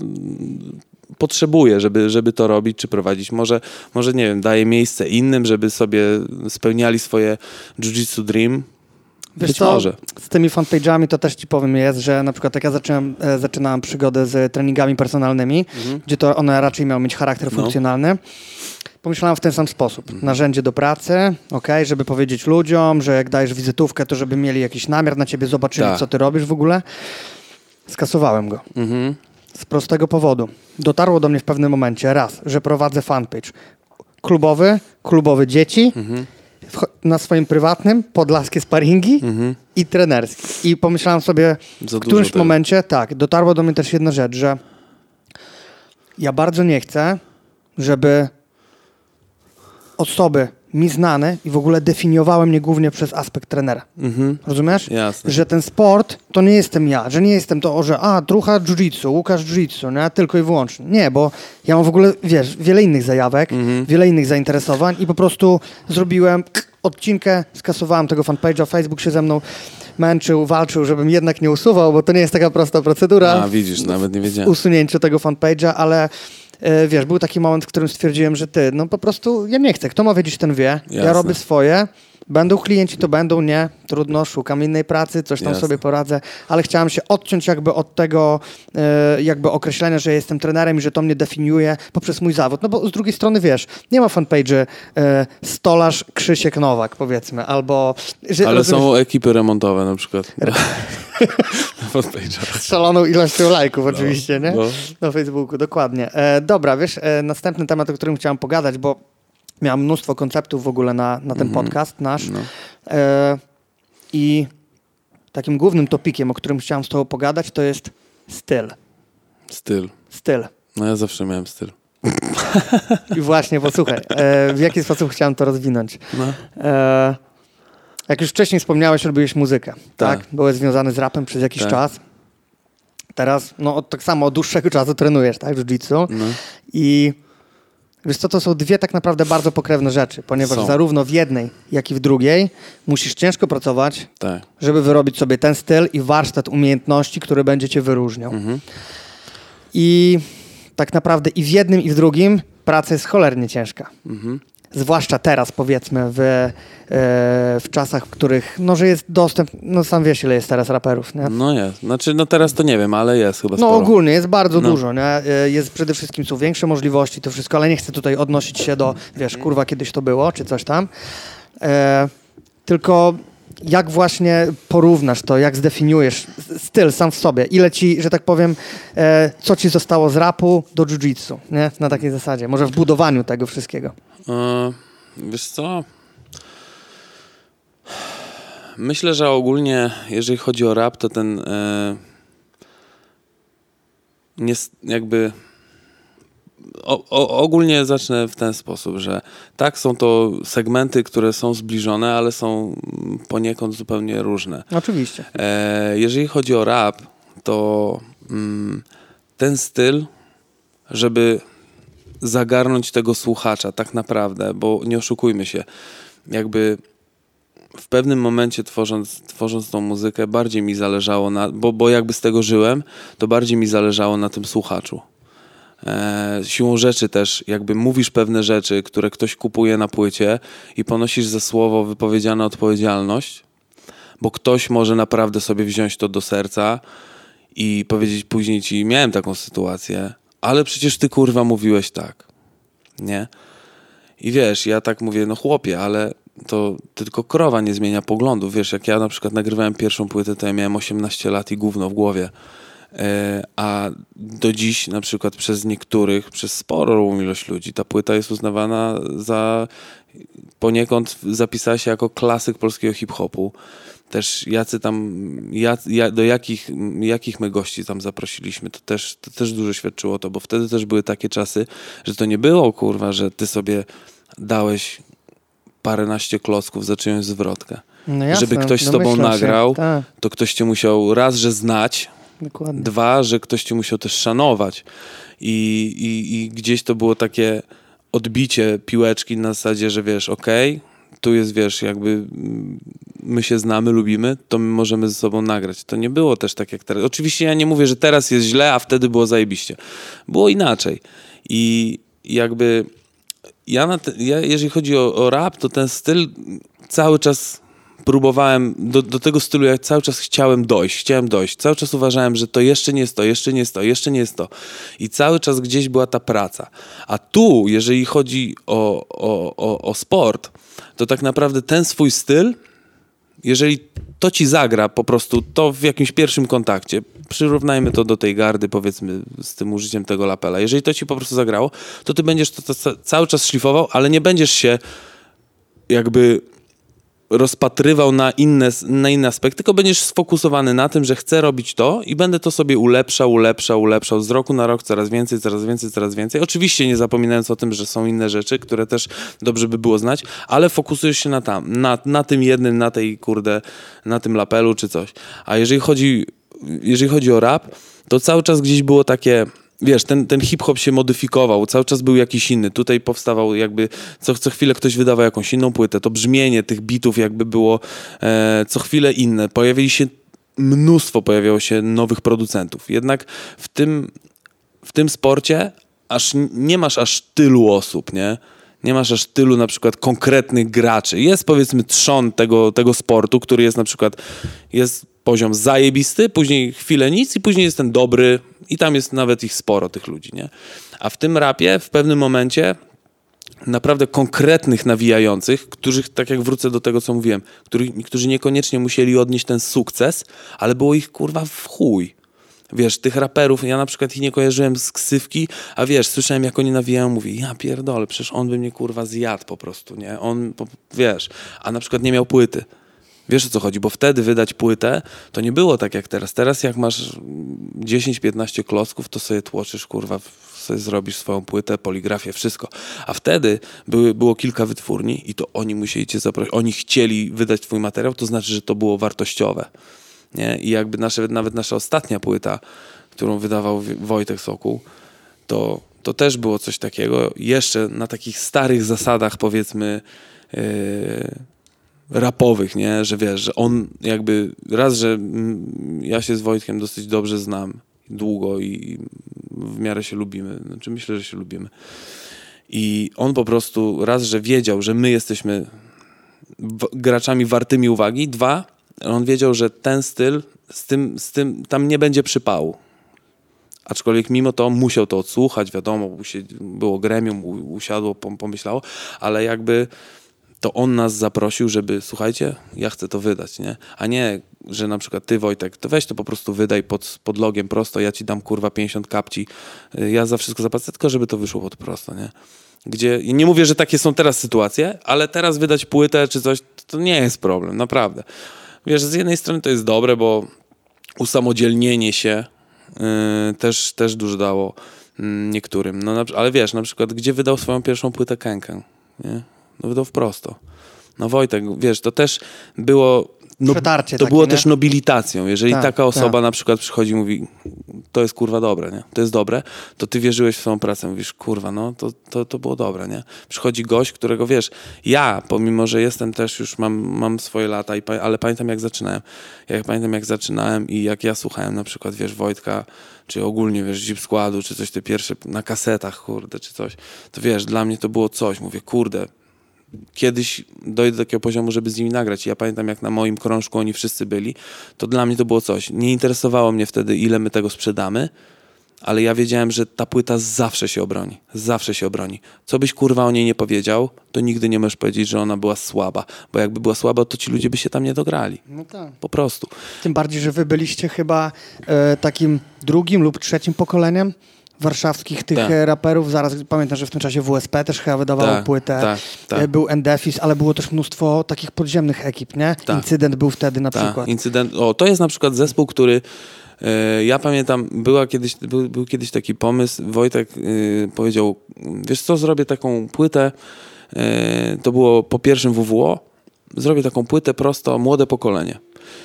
potrzebuję, żeby, żeby to robić czy prowadzić. Może, może, nie wiem, daję miejsce innym, żeby sobie spełniali swoje jiu-jitsu dream, Wiesz Być co, może. Z tymi fanpage'ami to też ci powiem jest, że na przykład jak ja zaczynałem, e, zaczynałem przygodę z treningami personalnymi, mhm. gdzie to one raczej miały mieć charakter no. funkcjonalny, pomyślałem w ten sam sposób. Mhm. Narzędzie do pracy, ok, żeby powiedzieć ludziom, że jak dajesz wizytówkę, to żeby mieli jakiś namiar na ciebie, zobaczyli, tak. co ty robisz w ogóle. Skasowałem go. Mhm. Z prostego powodu. Dotarło do mnie w pewnym momencie raz, że prowadzę fanpage klubowy, klubowy dzieci, mhm na swoim prywatnym podlaskie sparingi mhm. i trenerskie. I pomyślałem sobie Za w którymś momencie, tak, dotarło do mnie też jedna rzecz, że ja bardzo nie chcę, żeby osoby mi znane i w ogóle definiowały mnie głównie przez aspekt trenera. Mhm. Rozumiesz? Jasne. Że ten sport to nie jestem ja, że nie jestem to, że a, trucha jiu-jitsu, Łukasz jiu-jitsu, nie? Tylko i wyłącznie. Nie, bo ja mam w ogóle, wiesz, wiele innych zajawek, mhm. wiele innych zainteresowań i po prostu zrobiłem odcinkę, skasowałem tego fanpage'a, Facebook się ze mną męczył, walczył, żebym jednak nie usuwał, bo to nie jest taka prosta procedura. A, widzisz, nawet nie wiedziałem. Usunięcie tego fanpage'a, ale wiesz, był taki moment, w którym stwierdziłem, że ty, no po prostu ja nie chcę. Kto ma wiedzieć, ten wie. Jasne. Ja robię swoje. Będą klienci, to będą, nie, trudno, szukam innej pracy, coś tam Jasne. sobie poradzę, ale chciałem się odciąć jakby od tego e, jakby określenia, że jestem trenerem i że to mnie definiuje poprzez mój zawód. No bo z drugiej strony, wiesz, nie ma fanpage'y e, stolarz Krzysiek Nowak, powiedzmy, albo... Że, ale rozumiesz, są ekipy remontowe na przykład. Z szaloną ilością lajków no, oczywiście, nie? No. Na Facebooku, dokładnie. E, dobra, wiesz, e, następny temat, o którym chciałem pogadać, bo miałem mnóstwo konceptów w ogóle na, na ten mhm. podcast nasz. No. E, I takim głównym topikiem, o którym chciałem z tobą pogadać, to jest styl. Styl. Styl. No ja zawsze miałem styl. I właśnie, posłuchaj, e, w jaki sposób chciałem to rozwinąć. No. E, jak już wcześniej wspomniałeś, robiłeś muzykę, tak? tak? Byłeś związany z rapem przez jakiś tak. czas. Teraz, no tak samo od dłuższego czasu trenujesz, tak, jiu-jitsu. No. I wiesz co, to są dwie tak naprawdę bardzo pokrewne rzeczy, ponieważ są. zarówno w jednej, jak i w drugiej musisz ciężko pracować, tak. żeby wyrobić sobie ten styl i warsztat umiejętności, który będzie cię wyróżniał. Mhm. I tak naprawdę i w jednym, i w drugim praca jest cholernie ciężka. Mhm zwłaszcza teraz powiedzmy w, e, w czasach, w których no, że jest dostęp, no sam wiesz ile jest teraz raperów, nie? No jest, znaczy no teraz to nie wiem, ale jest chyba sporo. No ogólnie jest bardzo no. dużo, nie? E, jest przede wszystkim są większe możliwości, to wszystko, ale nie chcę tutaj odnosić się do, wiesz, kurwa kiedyś to było, czy coś tam. E, tylko jak właśnie porównasz to, jak zdefiniujesz styl sam w sobie? Ile ci, że tak powiem, e, co ci zostało z rapu do jiu-jitsu, nie? Na takiej zasadzie, może w budowaniu tego wszystkiego. E, wiesz co? Myślę, że ogólnie, jeżeli chodzi o rap, to ten e, nie, jakby o, o, ogólnie zacznę w ten sposób, że tak, są to segmenty, które są zbliżone, ale są poniekąd zupełnie różne. Oczywiście. E, jeżeli chodzi o rap, to mm, ten styl, żeby zagarnąć tego słuchacza tak naprawdę, bo nie oszukujmy się, jakby w pewnym momencie tworząc, tworząc tą muzykę bardziej mi zależało na, bo, bo jakby z tego żyłem, to bardziej mi zależało na tym słuchaczu. E, siłą rzeczy też jakby mówisz pewne rzeczy, które ktoś kupuje na płycie i ponosisz za słowo wypowiedziane odpowiedzialność, bo ktoś może naprawdę sobie wziąć to do serca i powiedzieć później ci, miałem taką sytuację, ale przecież ty kurwa mówiłeś tak, nie? I wiesz, ja tak mówię, no chłopie, ale to tylko krowa nie zmienia poglądów. Wiesz, jak ja na przykład nagrywałem pierwszą płytę, to ja miałem 18 lat i gówno w głowie. E, a do dziś na przykład przez niektórych, przez sporą ilość ludzi, ta płyta jest uznawana za poniekąd zapisała się jako klasyk polskiego hip-hopu. Też jacy tam, ja, do jakich, jakich my gości tam zaprosiliśmy, to też, to też dużo świadczyło to, bo wtedy też były takie czasy, że to nie było kurwa, że ty sobie dałeś paręnaście klocków za czyjąś zwrotkę. No jasne, Żeby ktoś z tobą nagrał, się, tak. to ktoś cię musiał raz, że znać, Dokładnie. dwa, że ktoś cię musiał też szanować. I, i, I gdzieś to było takie odbicie piłeczki na zasadzie, że wiesz, okej, okay, tu jest, wiesz, jakby my się znamy, lubimy, to my możemy ze sobą nagrać. To nie było też tak jak teraz. Oczywiście ja nie mówię, że teraz jest źle, a wtedy było zajebiście. Było inaczej. I jakby ja, te, ja jeżeli chodzi o, o rap, to ten styl cały czas próbowałem, do, do tego stylu ja cały czas chciałem dojść, chciałem dojść. Cały czas uważałem, że to jeszcze nie jest to, jeszcze nie jest to, jeszcze nie jest to. I cały czas gdzieś była ta praca. A tu, jeżeli chodzi o, o, o, o sport, to tak naprawdę ten swój styl, jeżeli to ci zagra po prostu, to w jakimś pierwszym kontakcie, przyrównajmy to do tej gardy, powiedzmy, z tym użyciem tego lapela. Jeżeli to ci po prostu zagrało, to ty będziesz to, to cały czas szlifował, ale nie będziesz się jakby rozpatrywał na inne, na inne aspekty, tylko będziesz sfokusowany na tym, że chcę robić to i będę to sobie ulepszał, ulepszał, ulepszał z roku na rok coraz więcej, coraz więcej, coraz więcej. Oczywiście nie zapominając o tym, że są inne rzeczy, które też dobrze by było znać, ale fokusujesz się na tam, na, na tym jednym, na tej kurde, na tym lapelu czy coś. A jeżeli chodzi, jeżeli chodzi o rap, to cały czas gdzieś było takie wiesz, ten, ten hip-hop się modyfikował, cały czas był jakiś inny. Tutaj powstawał jakby, co, co chwilę ktoś wydawał jakąś inną płytę, to brzmienie tych bitów jakby było e, co chwilę inne. Pojawili się, mnóstwo pojawiało się nowych producentów. Jednak w tym, w tym sporcie aż nie masz aż tylu osób, nie? nie masz aż tylu na przykład konkretnych graczy. Jest powiedzmy trzon tego, tego sportu, który jest na przykład, jest poziom zajebisty, później chwilę nic i później jest ten dobry i tam jest nawet ich sporo, tych ludzi, nie? A w tym rapie w pewnym momencie naprawdę konkretnych nawijających, którzy, tak jak wrócę do tego, co mówiłem, którzy, którzy niekoniecznie musieli odnieść ten sukces, ale było ich kurwa w chuj. Wiesz, tych raperów, ja na przykład ich nie kojarzyłem z ksywki, a wiesz, słyszałem jak oni nawijają, mówię, ja pierdolę, przecież on by mnie kurwa zjadł po prostu, nie? On, wiesz, a na przykład nie miał płyty. Wiesz o co chodzi, bo wtedy wydać płytę to nie było tak jak teraz. Teraz jak masz 10-15 klocków, to sobie tłoczysz, kurwa, sobie zrobisz swoją płytę, poligrafię, wszystko. A wtedy były, było kilka wytwórni i to oni musieli cię zaprosić, oni chcieli wydać twój materiał, to znaczy, że to było wartościowe. Nie? I jakby nasze, nawet nasza ostatnia płyta, którą wydawał Wojtek Sokół, to, to też było coś takiego, jeszcze na takich starych zasadach, powiedzmy, yy, rapowych, nie? Że wiesz, że on jakby raz, że ja się z Wojtkiem dosyć dobrze znam długo i w miarę się lubimy. Znaczy myślę, że się lubimy. I on po prostu raz, że wiedział, że my jesteśmy graczami wartymi uwagi. Dwa, on wiedział, że ten styl z tym, z tym tam nie będzie przypału. Aczkolwiek mimo to musiał to odsłuchać, wiadomo, było gremium, usiadło, pomyślało, ale jakby to on nas zaprosił, żeby słuchajcie, ja chcę to wydać, nie? A nie, że na przykład ty Wojtek, to weź to po prostu wydaj pod, pod logiem prosto, ja ci dam kurwa 50 kapci, y, ja za wszystko zapłacę, tylko żeby to wyszło pod prosto, nie? Gdzie, nie mówię, że takie są teraz sytuacje, ale teraz wydać płytę czy coś, to nie jest problem, naprawdę. Wiesz, z jednej strony to jest dobre, bo usamodzielnienie się yy, też, też dużo dało yy, niektórym. No, ale wiesz, na przykład, gdzie wydał swoją pierwszą płytę nie? No wydał wprosto. No Wojtek, wiesz, to też było no, to takie, było nie? też nobilitacją. Jeżeli tak, taka osoba tak. na przykład przychodzi i mówi, to jest kurwa dobre, nie? To jest dobre, to ty wierzyłeś w swoją pracę. Mówisz, kurwa, no to, to, to było dobre, nie? Przychodzi gość, którego wiesz, ja, pomimo, że jestem też już, mam, mam swoje lata, i, ale pamiętam jak zaczynałem. Ja pamiętam jak zaczynałem i jak ja słuchałem na przykład, wiesz, Wojtka, czy ogólnie, wiesz, Jeep Składu, czy coś te pierwsze na kasetach, kurde, czy coś, to wiesz, dla mnie to było coś. Mówię, kurde, kiedyś dojdę do takiego poziomu, żeby z nimi nagrać. ja pamiętam, jak na moim krążku oni wszyscy byli, to dla mnie to było coś. Nie interesowało mnie wtedy, ile my tego sprzedamy, ale ja wiedziałem, że ta płyta zawsze się obroni. Zawsze się obroni. Co byś kurwa o niej nie powiedział, to nigdy nie możesz powiedzieć, że ona była słaba. Bo jakby była słaba, to ci ludzie by się tam nie dograli. No tak. Po prostu. Tym bardziej, że wy byliście chyba e, takim drugim lub trzecim pokoleniem warszawskich tych Tak. e, raperów. Zaraz pamiętam, że w tym czasie WSP też chyba wydawało Tak, płytę. tak, tak. E, Był Endefis, ale było też mnóstwo takich podziemnych ekip, nie? Tak. Incydent był wtedy na Tak, przykład. incydent. O, to jest na przykład zespół, który e, ja pamiętam, była kiedyś, był, był kiedyś taki pomysł, Wojtek e, powiedział, wiesz co, zrobię taką płytę, e, to było po pierwszym WWO, zrobię taką płytę prosto, młode pokolenie.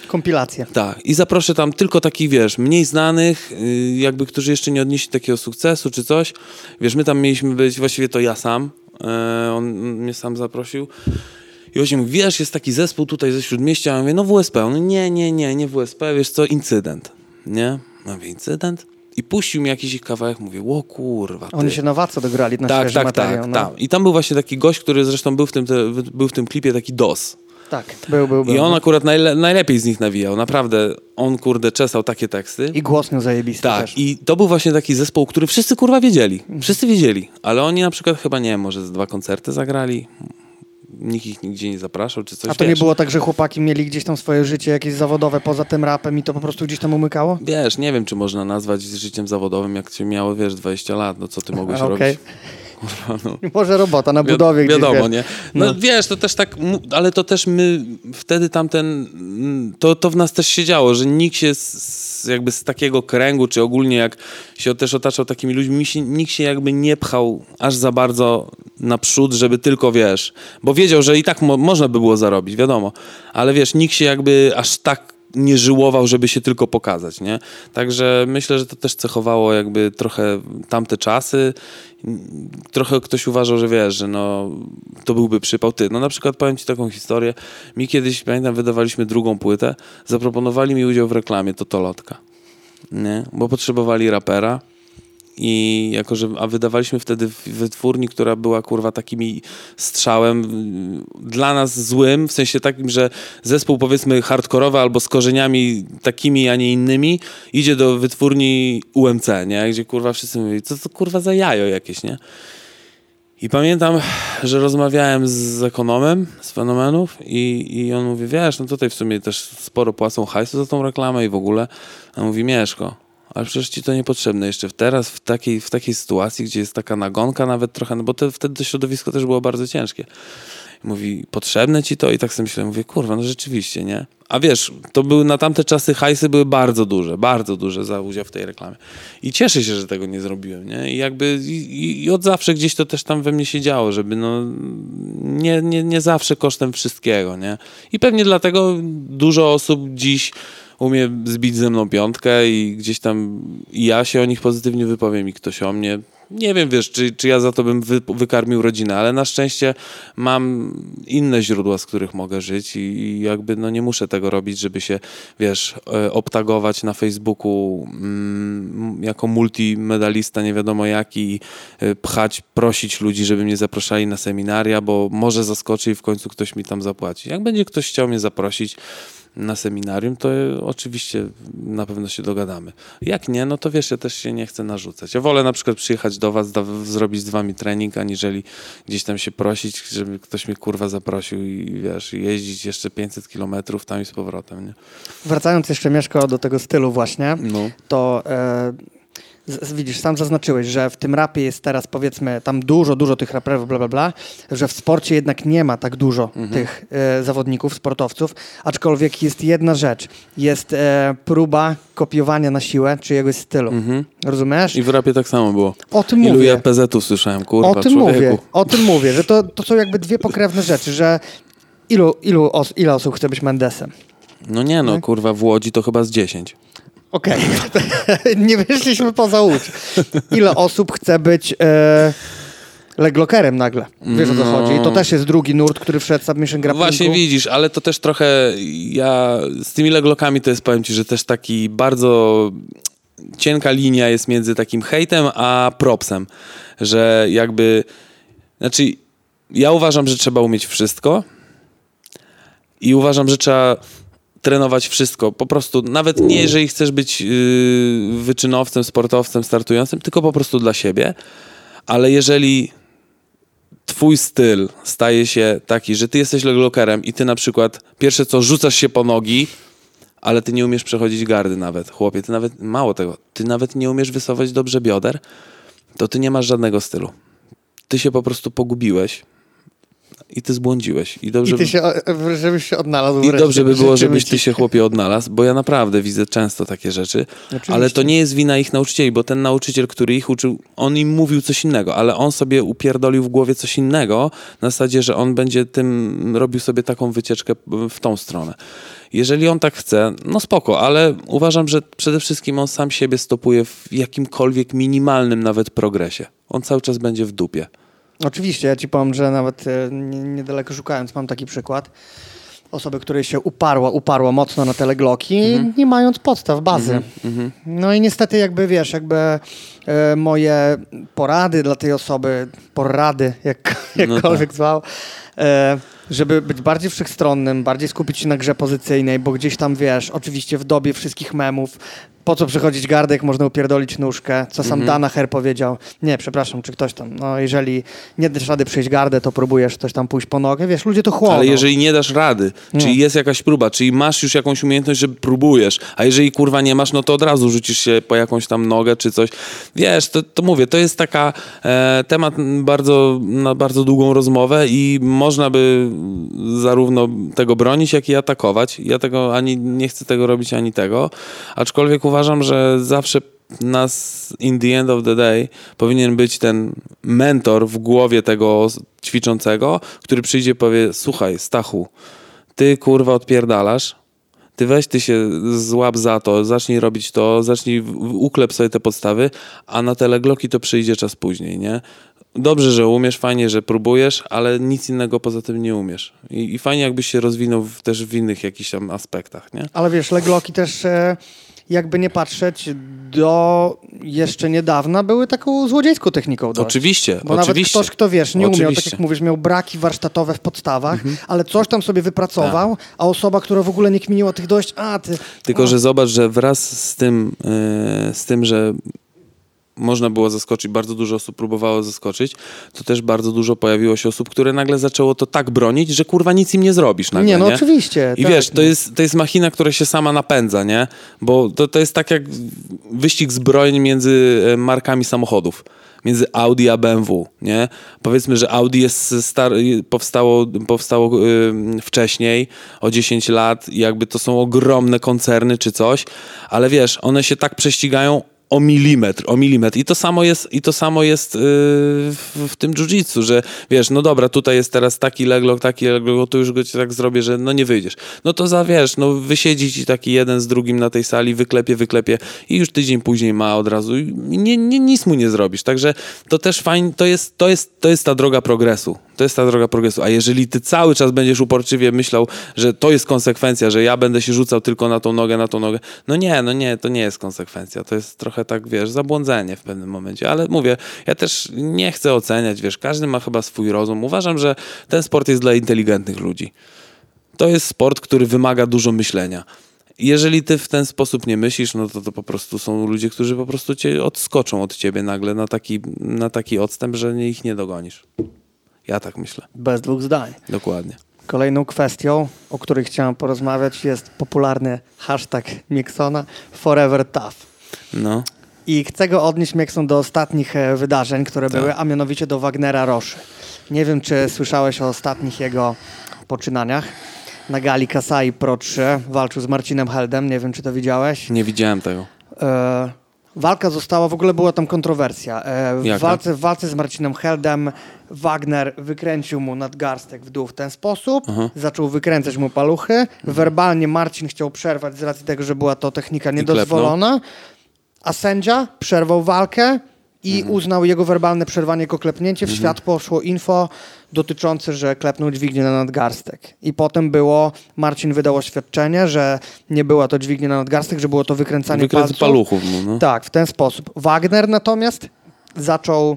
Kompilacje. Tak, i zaproszę tam tylko takich, wiesz, mniej znanych, y, jakby, którzy jeszcze nie odnieśli takiego sukcesu czy coś. Wiesz, my tam mieliśmy być, właściwie to ja sam, e, on mnie sam zaprosił. I właśnie mówi, wiesz, jest taki zespół tutaj ze Śródmieścia, ja mówię, no WSP. On, nie, nie, nie, nie WSP, wiesz co, incydent, nie? Ja mówię, incydent? I puścił mi jakiś ich kawałek, mówię, o kurwa, ty. Oni się na Waco dograli na tak, świeży tak, materiał. tak, no. tak. I tam był właśnie taki gość, który zresztą był w tym, te, był w tym klipie taki DOS. Tak, był, był, był. I on akurat najle najlepiej z nich nawijał. Naprawdę, on kurde czesał takie teksty. I głos miał zajebisty tak, też. i to był właśnie taki zespół, który wszyscy kurwa wiedzieli. Wszyscy wiedzieli, ale oni na przykład chyba, nie wiem, może z dwa koncerty zagrali. Nikt ich nigdzie nie zapraszał, czy coś, A to nie wiesz. było tak, że chłopaki mieli gdzieś tam swoje życie jakieś zawodowe poza tym rapem i to po prostu gdzieś tam umykało? Wiesz, nie wiem, czy można nazwać życiem zawodowym, jak się miało, wiesz, 20 lat, no co ty mogłeś okej. robić? Kurwa, no. Może robota na Wi- budowie gdzieś, Wiadomo, wiesz. nie? No, No. wiesz, to też tak, ale to też my, wtedy tamten, mm, to, to w nas też się działo, że nikt się z, jakby z takiego kręgu, czy ogólnie jak się też otaczał takimi ludźmi, mi się, nikt się jakby nie pchał aż za bardzo naprzód, żeby tylko, wiesz, bo wiedział, że i tak mo można by było zarobić, wiadomo, ale wiesz, nikt się jakby aż tak nie żyłował, żeby się tylko pokazać, nie? Także myślę, że to też cechowało jakby trochę tamte czasy. Trochę ktoś uważał, że wiesz, że no, to byłby przypał. Ty, no na przykład powiem ci taką historię. Mi kiedyś, pamiętam, wydawaliśmy drugą płytę, zaproponowali mi udział w reklamie Totolotka, nie? Bo potrzebowali rapera. I jako, że, a wydawaliśmy wtedy w wytwórni, która była kurwa takimi strzałem dla nas złym, w sensie takim, że zespół powiedzmy hardkorowy albo z korzeniami takimi, a nie innymi, idzie do wytwórni UMC, nie? Gdzie kurwa wszyscy mówili, co to kurwa za jajo jakieś, nie? I pamiętam, że rozmawiałem z ekonomem z fenomenów i, i on mówi, wiesz, no tutaj w sumie też sporo płacą hajsu za tą reklamę i w ogóle. A on mówi, Mieszko, ale przecież ci to niepotrzebne jeszcze teraz, w takiej, w takiej sytuacji, gdzie jest taka nagonka nawet trochę, no bo te, wtedy to środowisko też było bardzo ciężkie. Mówi, potrzebne ci to? I tak sobie myślę, mówię, kurwa, no rzeczywiście, nie? A wiesz, to były na tamte czasy hajsy były bardzo duże, bardzo duże za udział w tej reklamie. I cieszę się, że tego nie zrobiłem, nie? I jakby i- i od zawsze gdzieś to też tam we mnie się działo, żeby no nie, nie, nie zawsze kosztem wszystkiego, nie? I pewnie dlatego dużo osób dziś umie zbić ze mną piątkę i gdzieś tam ja się o nich pozytywnie wypowiem i ktoś o mnie. Nie wiem, wiesz, czy, czy ja za to bym wy, wykarmił rodzinę, ale na szczęście mam inne źródła, z których mogę żyć i, i jakby no nie muszę tego robić, żeby się, wiesz, e, obtagować na Facebooku mm, jako multimedalista, nie wiadomo jaki, e, pchać, prosić ludzi, żeby mnie zapraszali na seminaria, bo może zaskoczy i w końcu ktoś mi tam zapłaci. Jak będzie ktoś chciał mnie zaprosić, na seminarium, to oczywiście na pewno się dogadamy. Jak nie, no to wiesz, ja też się nie chcę narzucać. Ja wolę na przykład przyjechać do was, da, zrobić z wami trening, aniżeli gdzieś tam się prosić, żeby ktoś mnie kurwa zaprosił i wiesz, jeździć jeszcze 500 kilometrów tam i z powrotem, nie? Wracając jeszcze, Mieszko, do tego stylu właśnie, No. to e, widzisz, sam zaznaczyłeś, że w tym rapie jest teraz powiedzmy tam dużo, dużo tych raperów, bla, bla, bla, że w sporcie jednak nie ma tak dużo Mhm. tych e, zawodników, sportowców, aczkolwiek jest jedna rzecz, jest e, próba kopiowania na siłę czyjegoś stylu. Rozumiesz? Mhm. I w rapie tak samo było. O tym Ilu mówię. ja PZ-ów słyszałem, kurwa, o tym człowieku. mówię, o tym mówię, że to, to są jakby dwie pokrewne rzeczy, że ilu, ilu os, ile osób chce być Mendesem? No nie no, kurwa, w Łodzi to chyba z 10. Okej, nie wyszliśmy poza łódź. Ile osób chce być e, leglokerem nagle? Wiesz o co No. chodzi? I to też jest drugi nurt, który wszedł w Submission Grapplingu. Właśnie widzisz, ale to też trochę ja z tymi leglokami to jest, powiem ci, że też taki bardzo cienka linia jest między takim hejtem a propsem, że jakby znaczy ja uważam, że trzeba umieć wszystko i uważam, że trzeba trenować wszystko. Po prostu, nawet nie jeżeli chcesz być yy, wyczynowcem, sportowcem, startującym, tylko po prostu dla siebie. Ale jeżeli twój styl staje się taki, że ty jesteś leglokerem i ty na przykład pierwsze co rzucasz się po nogi, ale ty nie umiesz przechodzić gardy nawet. Chłopie, ty nawet, mało tego, ty nawet nie umiesz wysuwać dobrze bioder, to ty nie masz żadnego stylu. Ty się po prostu pogubiłeś i ty zbłądziłeś. I, dobrze I ty się, żebyś się odnalazł I dobrze by było, żebyś ty się chłopie odnalazł, bo ja naprawdę widzę często takie rzeczy, Oczywiście. ale to nie jest wina ich nauczycieli, bo ten nauczyciel, który ich uczył, on im mówił coś innego, ale on sobie upierdolił w głowie coś innego na zasadzie, że on będzie tym robił sobie taką wycieczkę w tą stronę. Jeżeli on tak chce, no spoko, ale uważam, że przede wszystkim on sam siebie stopuje w jakimkolwiek minimalnym nawet progresie. On cały czas będzie w dupie. Oczywiście, ja ci powiem, że nawet e, niedaleko szukając mam taki przykład osoby, której się uparła, uparła mocno na telegloki, mhm. nie mając podstaw, bazy. Mhm, mhm. No i niestety jakby, wiesz, jakby e, moje porady dla tej osoby, porady, jak, jakkolwiek no tak. zwał, e, żeby być bardziej wszechstronnym, bardziej skupić się na grze pozycyjnej, bo gdzieś tam, wiesz, oczywiście w dobie wszystkich memów, po co przechodzić gardek, można upierdolić nóżkę, co sam -hmm. Danaher powiedział. Nie, przepraszam, czy ktoś tam, no jeżeli nie dasz rady przejść gardę, to próbujesz coś tam pójść po nogę, wiesz, ludzie to chłoną. Ale jeżeli nie dasz rady, nie. czyli jest jakaś próba, czyli masz już jakąś umiejętność, że próbujesz, a jeżeli kurwa nie masz, no to od razu rzucisz się po jakąś tam nogę czy coś. Wiesz, to, to mówię, to jest taka e, temat bardzo, na bardzo długą rozmowę i można by zarówno tego bronić, jak i atakować. Ja tego ani nie chcę tego robić, ani tego, aczkolwiek uważam, że zawsze nas in the end of the day powinien być ten mentor w głowie tego ćwiczącego, który przyjdzie i powie, słuchaj, Stachu, ty kurwa odpierdalasz, ty weź, ty się złap za to, zacznij robić to, zacznij uklep sobie te podstawy, a na telegloki to przyjdzie czas później, nie? Dobrze, że umiesz, fajnie, że próbujesz, ale nic innego poza tym nie umiesz. I, i fajnie jakbyś się rozwinął w, też w innych jakichś tam aspektach, nie? Ale wiesz, legloki też... E jakby nie patrzeć, do jeszcze niedawna były taką złodziejską techniką. Dość. Oczywiście, Bo oczywiście. nawet ktoś, kto wiesz, nie oczywiście. umiał, tak jak mówisz, miał braki warsztatowe w podstawach, mhm. ale coś tam sobie wypracował, tak. a osoba, która w ogóle nie kminiła tych dość, a ty... Tylko, że zobacz, że wraz z tym, yy, z tym, że można było zaskoczyć, bardzo dużo osób próbowało zaskoczyć, to też bardzo dużo pojawiło się osób, które nagle zaczęło to tak bronić, że kurwa nic im nie zrobisz nagle, Nie, no nie? oczywiście. I tak. wiesz, to jest, to jest machina, która się sama napędza, nie? Bo to, to jest tak jak wyścig zbrojeń między e, markami samochodów między Audi a BMW, nie? Powiedzmy, że Audi jest star- powstało, powstało yy, wcześniej, o 10 lat, jakby to są ogromne koncerny czy coś, ale wiesz, one się tak prześcigają o milimetr, o milimetr. I to samo jest, i to samo jest yy, w, w, tym jiu-jitsu, że wiesz, no dobra, tutaj jest teraz taki leglock, taki leglock, to już go ci tak zrobię, że no nie wyjdziesz. No to za, wiesz, no wysiedzi ci taki jeden z drugim na tej sali, wyklepie, wyklepie i już tydzień później ma od razu i nie, nie, nic mu nie zrobisz. Także to też fajnie, to jest, to jest, to jest ta droga progresu. To jest ta droga progresu. A jeżeli ty cały czas będziesz uporczywie myślał, że to jest konsekwencja, że ja będę się rzucał tylko na tą nogę, na tą nogę, no nie, no nie, to nie jest konsekwencja. To jest trochę tak, wiesz, zabłądzenie w pewnym momencie. Ale mówię, ja też nie chcę oceniać, wiesz, każdy ma chyba swój rozum. Uważam, że ten sport jest dla inteligentnych ludzi. To jest sport, który wymaga dużo myślenia. Jeżeli ty w ten sposób nie myślisz, no to to po prostu są ludzie, którzy po prostu cię odskoczą od ciebie nagle na taki, na taki odstęp, że ich nie dogonisz. Ja tak myślę. Bez dwóch zdań. Dokładnie. Kolejną kwestią, o której chciałem porozmawiać, jest popularny hashtag Miksona Forever Tough. No. I chcę go odnieść Mikson do ostatnich e, wydarzeń, które tak. były, a mianowicie do Wagnera Roszy. Nie wiem, czy słyszałeś o ostatnich jego poczynaniach. Na gali Kasai Pro 3 walczył z Marcinem Heldem. Nie wiem, czy to widziałeś. Nie widziałem tego. E Walka została, w ogóle była tam kontrowersja. E, w, walce, w walce z Marcinem Heldem Wagner wykręcił mu nadgarstek w dół w ten sposób, Aha. zaczął wykręcać mu paluchy. Mhm. Werbalnie Marcin chciał przerwać z racji tego, że była to technika niedozwolona, a sędzia przerwał walkę i mhm. uznał jego werbalne przerwanie jako klepnięcie. W mhm. świat poszło info dotyczące, że klepnął dźwignię na nadgarstek. I potem było, Marcin wydał oświadczenie, że nie była to dźwignia na nadgarstek, że było to wykręcanie Wykręcę palców. paluchów. No, no. Tak, w ten sposób. Wagner natomiast zaczął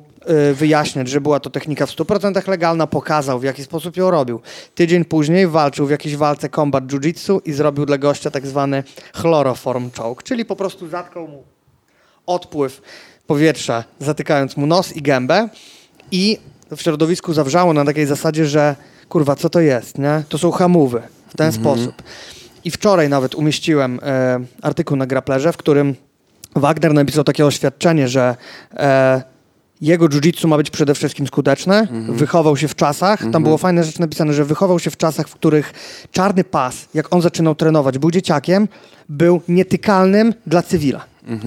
y, wyjaśniać, że była to technika w 100% legalna, pokazał w jaki sposób ją robił. Tydzień później walczył w jakiejś walce combat jiu-jitsu i zrobił dla gościa tak zwany chloroform choke, czyli po prostu zatkał mu odpływ powietrza, zatykając mu nos i gębę i w środowisku zawrzało na takiej zasadzie, że kurwa, co to jest, nie? To są hamówy w ten sposób. I wczoraj nawet umieściłem e, artykuł na Grapplerze, w którym Wagner napisał takie oświadczenie, że e, jego jiu-jitsu ma być przede wszystkim skuteczne, wychował się w czasach, tam było fajne rzeczy napisane, że wychował się w czasach, w których czarny pas, jak on zaczynał trenować, był dzieciakiem, był nietykalnym dla cywila.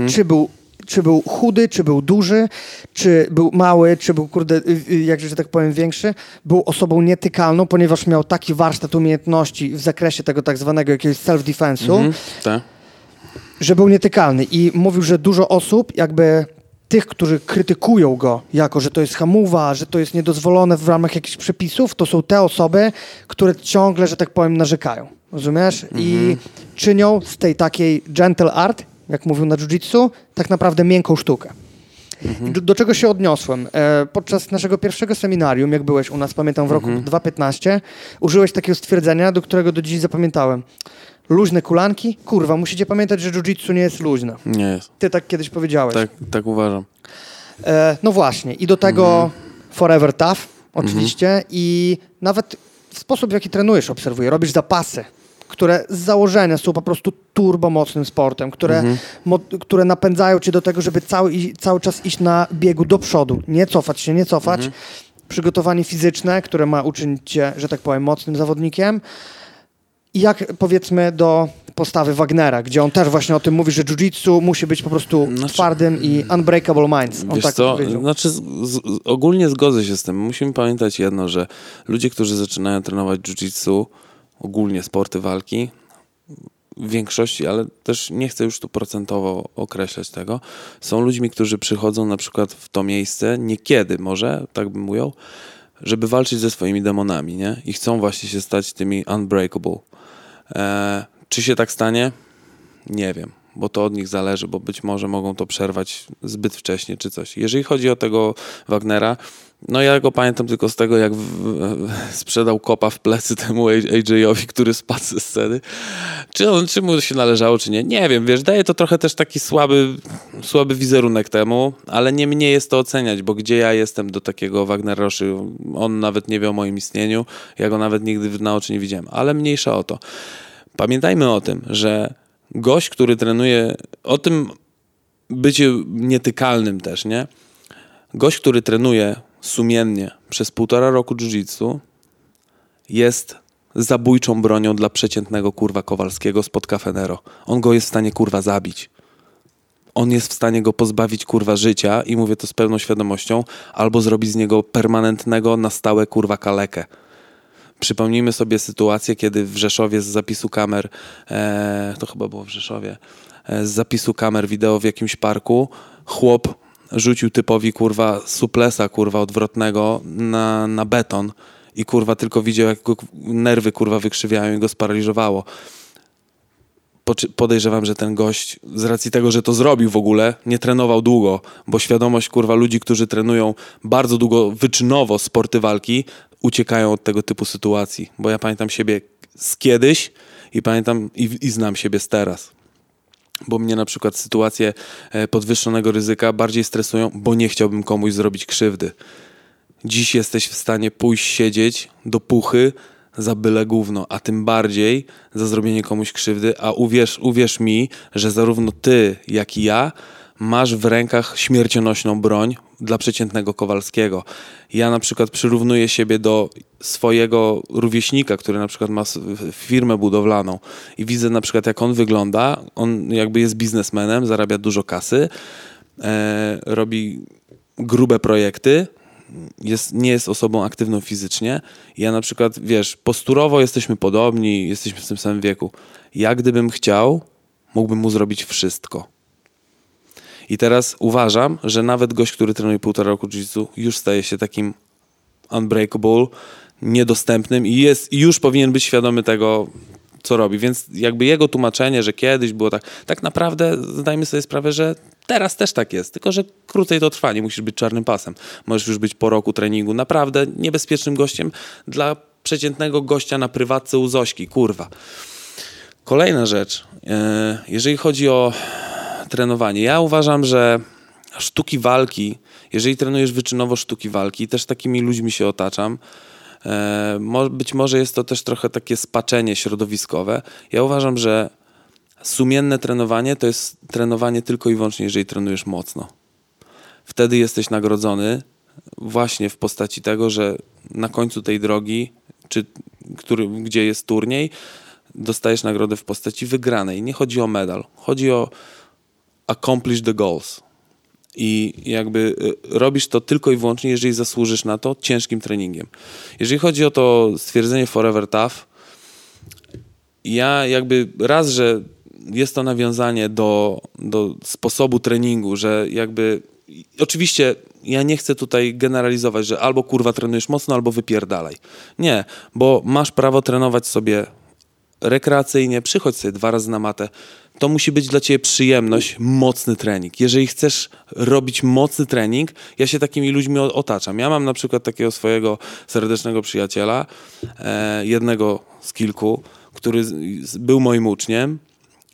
Czy był czy był chudy, czy był duży, czy był mały, czy był, kurde, y, y, jak że tak powiem, większy, był osobą nietykalną, ponieważ miał taki warsztat umiejętności w zakresie tego tak zwanego jakiegoś self-defense'u, Mhm, tak. że był nietykalny i mówił, że dużo osób jakby tych, którzy krytykują go jako, że to jest hamuwa, że to jest niedozwolone w ramach jakichś przepisów, to są te osoby, które ciągle, że tak powiem, narzekają. Rozumiesz? I czynią z tej takiej gentle art, jak mówił na jiu-jitsu, tak naprawdę miękką sztukę. I Do, do czego się odniosłem? E, podczas naszego pierwszego seminarium, jak byłeś u nas, pamiętam w roku 2015, użyłeś takiego stwierdzenia, do którego do dziś zapamiętałem. Luźne kulanki? Kurwa, musicie pamiętać, że jiu-jitsu nie jest luźne. Nie jest. Ty tak kiedyś powiedziałeś. Tak, tak uważam. E, no właśnie. I do tego forever tough, oczywiście. I nawet sposób, w jaki trenujesz, obserwuję. Robisz zapasy, które z założenia są po prostu turbomocnym sportem, które, mo, które napędzają cię do tego, żeby cały, cały czas iść na biegu do przodu. Nie cofać się, nie cofać. Przygotowanie fizyczne, które ma uczynić cię, że tak powiem, mocnym zawodnikiem. I jak powiedzmy do postawy Wagnera, gdzie on też właśnie o tym mówi, że jiu-jitsu musi być po prostu Znaczy- twardym i unbreakable minds. On Wiesz tak co, powiedział. znaczy z, z, ogólnie zgodzę się z tym. Musimy pamiętać jedno, że ludzie, którzy zaczynają trenować jiu-jitsu, ogólnie sporty walki, w większości, ale też nie chcę już tu procentowo określać tego, są ludźmi, którzy przychodzą na przykład w to miejsce, niekiedy może, tak bym mówił, żeby walczyć ze swoimi demonami, nie? I chcą właśnie się stać tymi unbreakable. E, czy się tak stanie? Nie wiem, bo to od nich zależy, bo być może mogą to przerwać zbyt wcześnie czy coś. Jeżeli chodzi o tego Wagnera, no ja go pamiętam tylko z tego, jak w, w, sprzedał kopa w plecy temu AJ-owi, który spadł ze sceny. Czy, on, czy mu się należało, czy nie? Nie wiem, wiesz, daje to trochę też taki słaby, słaby wizerunek temu, ale nie mnie jest to oceniać, bo gdzie ja jestem do takiego Wagner Roszy, on nawet nie wie o moim istnieniu, ja go nawet nigdy na oczy nie widziałem, ale mniejsza o to. Pamiętajmy o tym, że gość, który trenuje, o tym bycie nietykalnym też, nie? Gość, który trenuje sumiennie przez półtora roku jiu-jitsu jest zabójczą bronią dla przeciętnego kurwa Kowalskiego spod Cafenero. On go jest w stanie kurwa zabić. On jest w stanie go pozbawić kurwa życia i mówię to z pełną świadomością, albo zrobić z niego permanentnego na stałe kurwa kalekę. Przypomnijmy sobie sytuację, kiedy w Rzeszowie z zapisu kamer, e, to chyba było w Rzeszowie, e, z zapisu kamer wideo w jakimś parku, chłop rzucił typowi kurwa suplesa kurwa odwrotnego na, na beton i kurwa tylko widział jak go nerwy kurwa wykrzywiają i go sparaliżowało. Podejrzewam, że ten gość z racji tego, że to zrobił w ogóle, nie trenował długo, bo świadomość kurwa ludzi, którzy trenują bardzo długo wyczynowo sporty walki, uciekają od tego typu sytuacji. Bo ja pamiętam siebie z kiedyś i pamiętam i, i znam siebie z teraz bo mnie na przykład sytuacje e, podwyższonego ryzyka bardziej stresują, bo nie chciałbym komuś zrobić krzywdy. Dziś jesteś w stanie pójść siedzieć do puchy za byle gówno, a tym bardziej za zrobienie komuś krzywdy, a uwierz, uwierz mi, że zarówno ty, jak i ja masz w rękach śmiercionośną broń dla przeciętnego Kowalskiego. Ja na przykład przyrównuję siebie do swojego rówieśnika, który na przykład ma firmę budowlaną i widzę na przykład jak on wygląda, on jakby jest biznesmenem, zarabia dużo kasy, e, robi grube projekty, jest, nie jest osobą aktywną fizycznie. Ja na przykład, wiesz, posturowo jesteśmy podobni, jesteśmy w tym samym wieku. Ja gdybym chciał, mógłbym mu zrobić wszystko. I teraz uważam, że nawet gość, który trenuje półtora roku jiu już staje się takim unbreakable, niedostępnym i jest, już powinien być świadomy tego, co robi. Więc jakby jego tłumaczenie, że kiedyś było tak, tak naprawdę zdajmy sobie sprawę, że Teraz też tak jest, tylko że krócej to trwa, nie musisz być czarnym pasem. Możesz już być po roku treningu naprawdę niebezpiecznym gościem dla przeciętnego gościa na prywatce u Zośki, kurwa. Kolejna rzecz, e, jeżeli chodzi o trenowanie, ja uważam, że sztuki walki, jeżeli trenujesz wyczynowo sztuki walki, też takimi ludźmi się otaczam, e, być może jest to też trochę takie spaczenie środowiskowe. Ja uważam, że sumienne trenowanie to jest trenowanie tylko i wyłącznie, jeżeli trenujesz mocno. Wtedy jesteś nagrodzony właśnie w postaci tego, że na końcu tej drogi, czy który, gdzie jest turniej, dostajesz nagrodę w postaci wygranej. Nie chodzi o medal, chodzi o accomplish the goals. I jakby y, robisz to tylko i wyłącznie, jeżeli zasłużysz na to ciężkim treningiem. Jeżeli chodzi o to stwierdzenie forever tough, ja jakby raz, że jest to nawiązanie do, do sposobu treningu, że jakby oczywiście ja nie chcę tutaj generalizować, że albo kurwa trenujesz mocno, albo wypierdalaj. Nie, bo masz prawo trenować sobie rekreacyjnie, przychodź sobie dwa razy na matę. To musi być dla ciebie przyjemność, mocny trening. Jeżeli chcesz robić mocny trening, ja się takimi ludźmi otaczam. Ja mam na przykład takiego swojego serdecznego przyjaciela, e, jednego z kilku, który był moim uczniem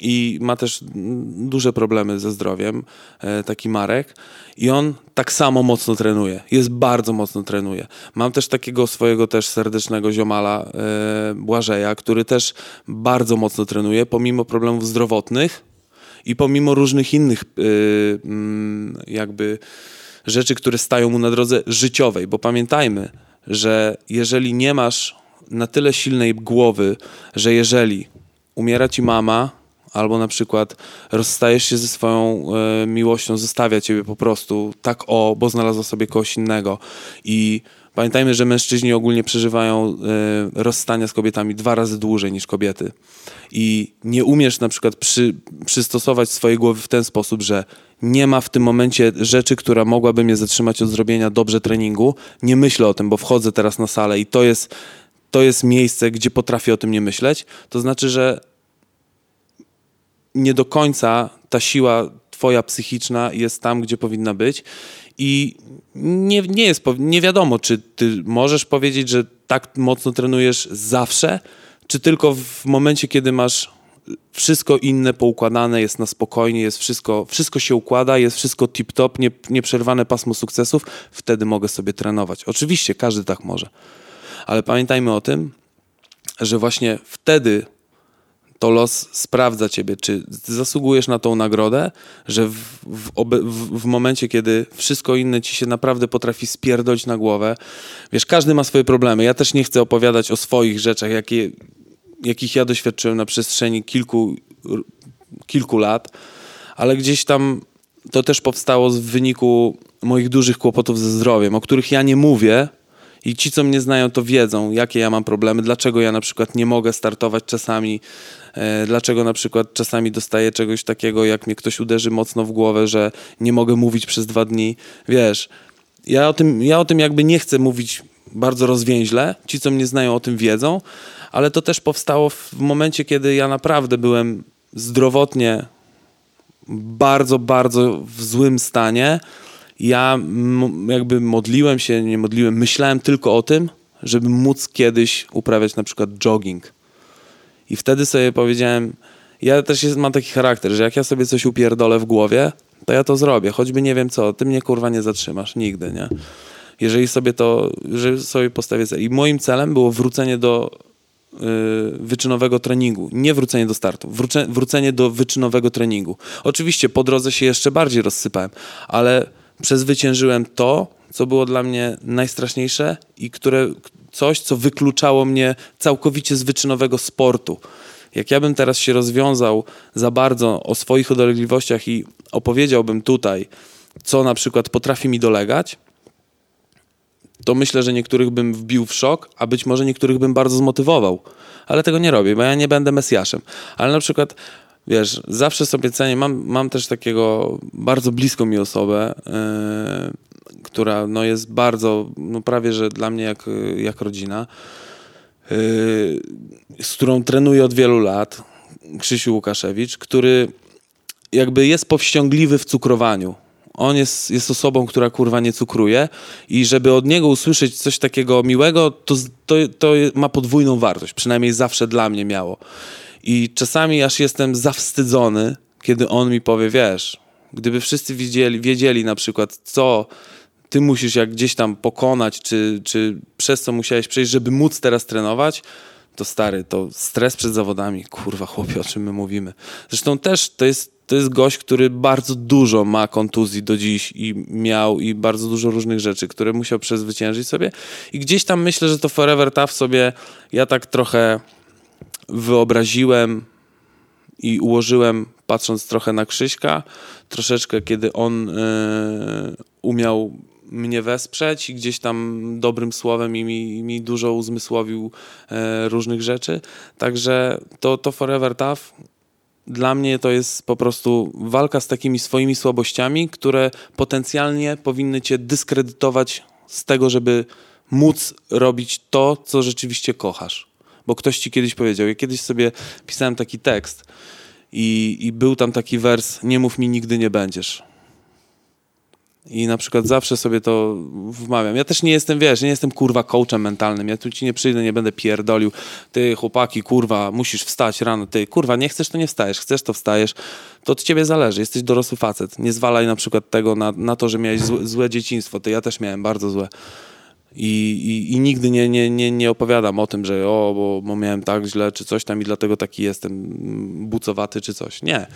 i ma też duże problemy ze zdrowiem, e, taki Marek. I on tak samo mocno trenuje. Jest bardzo mocno trenuje. Mam też takiego swojego też serdecznego ziomala e, Błażeja, który też bardzo mocno trenuje, pomimo problemów zdrowotnych i pomimo różnych innych e, mm, jakby rzeczy, które stają mu na drodze życiowej. Bo pamiętajmy, że jeżeli nie masz na tyle silnej głowy, że jeżeli umiera ci mama, albo na przykład rozstajesz się ze swoją e, miłością, zostawia ciebie po prostu tak o, bo znalazła sobie kogoś innego. I pamiętajmy, że mężczyźni ogólnie przeżywają e, rozstania z kobietami dwa razy dłużej niż kobiety. I nie umiesz na przykład przy, przystosować swojej głowy w ten sposób, że nie ma w tym momencie rzeczy, która mogłaby mnie zatrzymać od zrobienia dobrze treningu, nie myślę o tym, bo wchodzę teraz na salę i to jest to jest miejsce, gdzie potrafię o tym nie myśleć, to znaczy, że nie do końca ta siła twoja psychiczna jest tam, gdzie powinna być i nie, nie jest, nie wiadomo, czy ty możesz powiedzieć, że tak mocno trenujesz zawsze, czy tylko w momencie, kiedy masz wszystko inne poukładane, jest na spokojnie, jest wszystko, wszystko się układa, jest wszystko tip-top, nie, nieprzerwane pasmo sukcesów, wtedy mogę sobie trenować. Oczywiście każdy tak może, ale pamiętajmy o tym, że właśnie wtedy to los sprawdza ciebie, czy zasługujesz na tą nagrodę, że w, w, w, w, momencie, kiedy wszystko inne ci się naprawdę potrafi spierdolić na głowę, wiesz, każdy ma swoje problemy. Ja też nie chcę opowiadać o swoich rzeczach, jakie, jakich ja doświadczyłem na przestrzeni kilku, kilku lat, ale gdzieś tam to też powstało w wyniku moich dużych kłopotów ze zdrowiem, o których ja nie mówię, i ci, co mnie znają, to wiedzą, jakie ja mam problemy, dlaczego ja na przykład nie mogę startować czasami, dlaczego na przykład czasami dostaję czegoś takiego, jak mnie ktoś uderzy mocno w głowę, że nie mogę mówić przez dwa dni. Wiesz, ja o tym, ja o tym jakby nie chcę mówić bardzo rozwięźle. Ci, co mnie znają, o tym wiedzą, ale to też powstało w momencie, kiedy ja naprawdę byłem zdrowotnie bardzo, bardzo w złym stanie ja jakby modliłem się, nie modliłem, myślałem tylko o tym, żeby móc kiedyś uprawiać na przykład jogging. I wtedy sobie powiedziałem, ja też jest, mam taki charakter, że jak ja sobie coś upierdolę w głowie, to ja to zrobię, choćby nie wiem co, ty mnie kurwa nie zatrzymasz, nigdy, nie? Jeżeli sobie to, że sobie postawię cel. I moim celem było wrócenie do yy, wyczynowego treningu, nie wrócenie do startu, wrócenie, wrócenie do wyczynowego treningu. Oczywiście po drodze się jeszcze bardziej rozsypałem, ale przezwyciężyłem to, co było dla mnie najstraszniejsze i które, coś, co wykluczało mnie całkowicie z wyczynowego sportu. Jak ja bym teraz się rozwiązał za bardzo o swoich dolegliwościach i opowiedziałbym tutaj, co na przykład potrafi mi dolegać, to myślę, że niektórych bym wbił w szok, a być może niektórych bym bardzo zmotywował. Ale tego nie robię, bo ja nie będę Mesjaszem. Ale na przykład wiesz, zawsze sobie cenię, mam, mam też takiego bardzo bliską mi osobę, yy, która no, jest bardzo, no prawie, że dla mnie jak, jak rodzina, yy, z którą trenuję od wielu lat, Krzysiu Łukaszewicz, który jakby jest powściągliwy w cukrowaniu. On jest, jest osobą, która kurwa nie cukruje i żeby od niego usłyszeć coś takiego miłego, to, to, to ma podwójną wartość. Przynajmniej zawsze dla mnie miało. I czasami aż jestem zawstydzony, kiedy on mi powie, wiesz, gdyby wszyscy wiedzieli, wiedzieli na przykład, co ty musisz jak gdzieś tam pokonać, czy, czy przez co musiałeś przejść, żeby móc teraz trenować, to stary, to stres przed zawodami, kurwa chłopie, o czym my mówimy. Zresztą też to jest, to jest gość, który bardzo dużo ma kontuzji do dziś i miał i bardzo dużo różnych rzeczy, które musiał przezwyciężyć sobie i gdzieś tam myślę, że to Forever Tough sobie ja tak trochę wyobraziłem i ułożyłem, patrząc trochę na Krzyśka, troszeczkę kiedy on y, umiał mnie wesprzeć i gdzieś tam dobrym słowem i mi, mi dużo uzmysłowił e, różnych rzeczy. Także to, to Forever Tough dla mnie to jest po prostu walka z takimi swoimi słabościami, które potencjalnie powinny cię dyskredytować z tego, żeby móc robić to, co rzeczywiście kochasz. Bo ktoś ci kiedyś powiedział, ja kiedyś sobie pisałem taki tekst i, i był tam taki wers, nie mów mi nigdy nie będziesz. I na przykład zawsze sobie to wmawiam. Ja też nie jestem, wiesz, nie jestem kurwa coachem mentalnym. Ja tu ci nie przyjdę, nie będę pierdolił. Ty chłopaki, kurwa, musisz wstać rano. Ty kurwa, nie chcesz, to nie wstajesz. Chcesz, to wstajesz. To od ciebie zależy. Jesteś dorosły facet. Nie zwalaj na przykład tego na, na to, że miałeś złe, złe dzieciństwo. Ty ja też miałem bardzo złe. I, i, I, nigdy nie, nie, nie, nie opowiadam o tym, że o, bo, bo miałem tak źle, czy coś tam i dlatego taki jestem bucowaty, czy coś. Nie.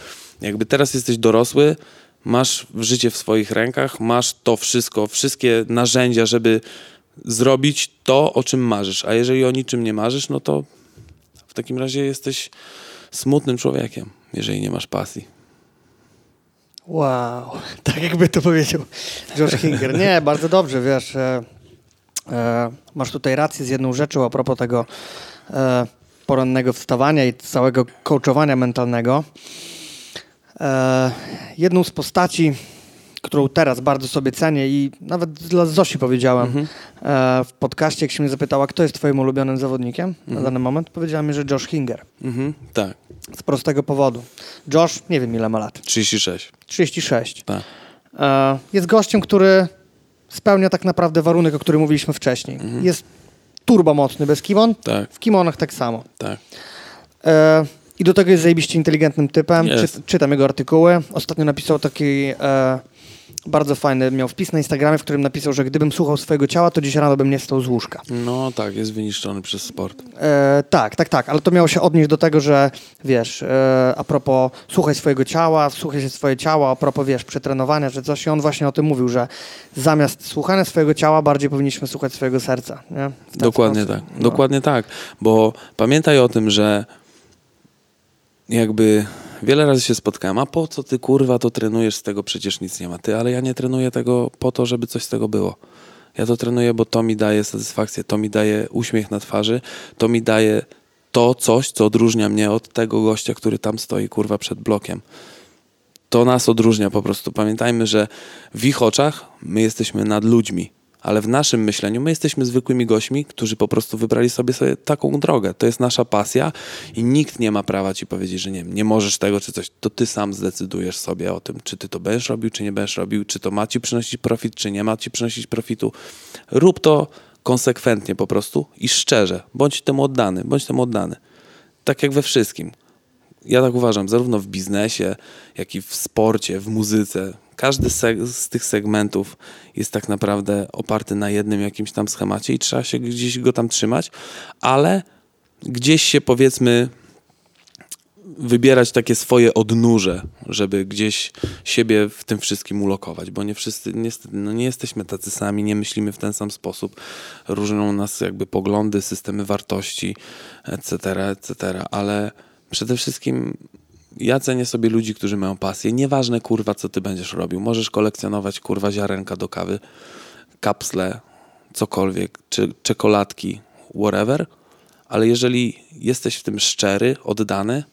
Jakby teraz jesteś dorosły, masz życie w swoich rękach, masz to wszystko, wszystkie narzędzia, żeby zrobić to, o czym marzysz. A jeżeli o niczym nie marzysz, no to w takim razie jesteś smutnym człowiekiem, jeżeli nie masz pasji. Wow, tak jakby to powiedział George Hinger. Nie, bardzo dobrze, wiesz, e, e, masz tutaj rację z jedną rzeczą a propos tego e, porannego wstawania i całego coachowania mentalnego. E, jedną z postaci, którą teraz bardzo sobie cenię i nawet dla Zosi powiedziałem mhm. e, w podcaście, jak się mnie zapytała, kto jest twoim ulubionym zawodnikiem mhm. na dany moment, powiedziałem mi, że Josh Hinger. Mhm. Tak. Z prostego powodu. Josh, nie wiem ile ma lat. 36. 36. Tak. E, jest gościem, który spełnia tak naprawdę warunek, o którym mówiliśmy wcześniej. Mhm. Jest turbo mocny bez kimon. Tak. W kimonach tak samo. Tak. E, i do tego jest zajebiście inteligentnym typem. Czy, czytam jego artykuły. Ostatnio napisał taki e, bardzo fajny, miał wpis na Instagramie, w którym napisał, że gdybym słuchał swojego ciała, to dziś rano bym nie wstał z łóżka. No tak, jest wyniszczony przez sport. E, tak, tak, tak, ale to miało się odnieść do tego, że wiesz, e, a propos słuchaj swojego ciała, słuchaj się swoje ciała, a propos, wiesz, przetrenowania, że coś i on właśnie o tym mówił, że zamiast słuchania swojego ciała, bardziej powinniśmy słuchać swojego serca. Nie? Dokładnie sposób. tak, no. dokładnie tak, bo pamiętaj o tym, że jakby wiele razy się spotkałem, a po co ty kurwa to trenujesz, z tego przecież nic nie ma. Ty, ale ja nie trenuję tego po to, żeby coś z tego było. Ja to trenuję, bo to mi daje satysfakcję, to mi daje uśmiech na twarzy, to mi daje to coś, co odróżnia mnie od tego gościa, który tam stoi kurwa przed blokiem. To nas odróżnia po prostu. Pamiętajmy, że w ich oczach my jesteśmy nad ludźmi ale w naszym myśleniu my jesteśmy zwykłymi gośćmi, którzy po prostu wybrali sobie, sobie taką drogę. To jest nasza pasja i nikt nie ma prawa ci powiedzieć, że nie, nie możesz tego czy coś. To ty sam zdecydujesz sobie o tym, czy ty to będziesz robił, czy nie będziesz robił, czy to ma ci przynosić profit, czy nie ma ci przynosić profitu. Rób to konsekwentnie po prostu i szczerze. Bądź temu oddany, bądź temu oddany. Tak jak we wszystkim. Ja tak uważam, zarówno w biznesie, jak i w sporcie, w muzyce, każdy z tych segmentów jest tak naprawdę oparty na jednym jakimś tam schemacie i trzeba się gdzieś go tam trzymać, ale gdzieś się powiedzmy wybierać takie swoje odnóże, żeby gdzieś siebie w tym wszystkim ulokować, bo nie wszyscy, niestety, no nie jesteśmy tacy sami, nie myślimy w ten sam sposób, różnią nas jakby poglądy, systemy wartości, etc., etc., ale przede wszystkim ja cenię sobie ludzi, którzy mają pasję. Nieważne, kurwa, co ty będziesz robił. Możesz kolekcjonować, kurwa, ziarenka do kawy, kapsle, cokolwiek, czy czekoladki, whatever, ale jeżeli jesteś w tym szczery, oddany,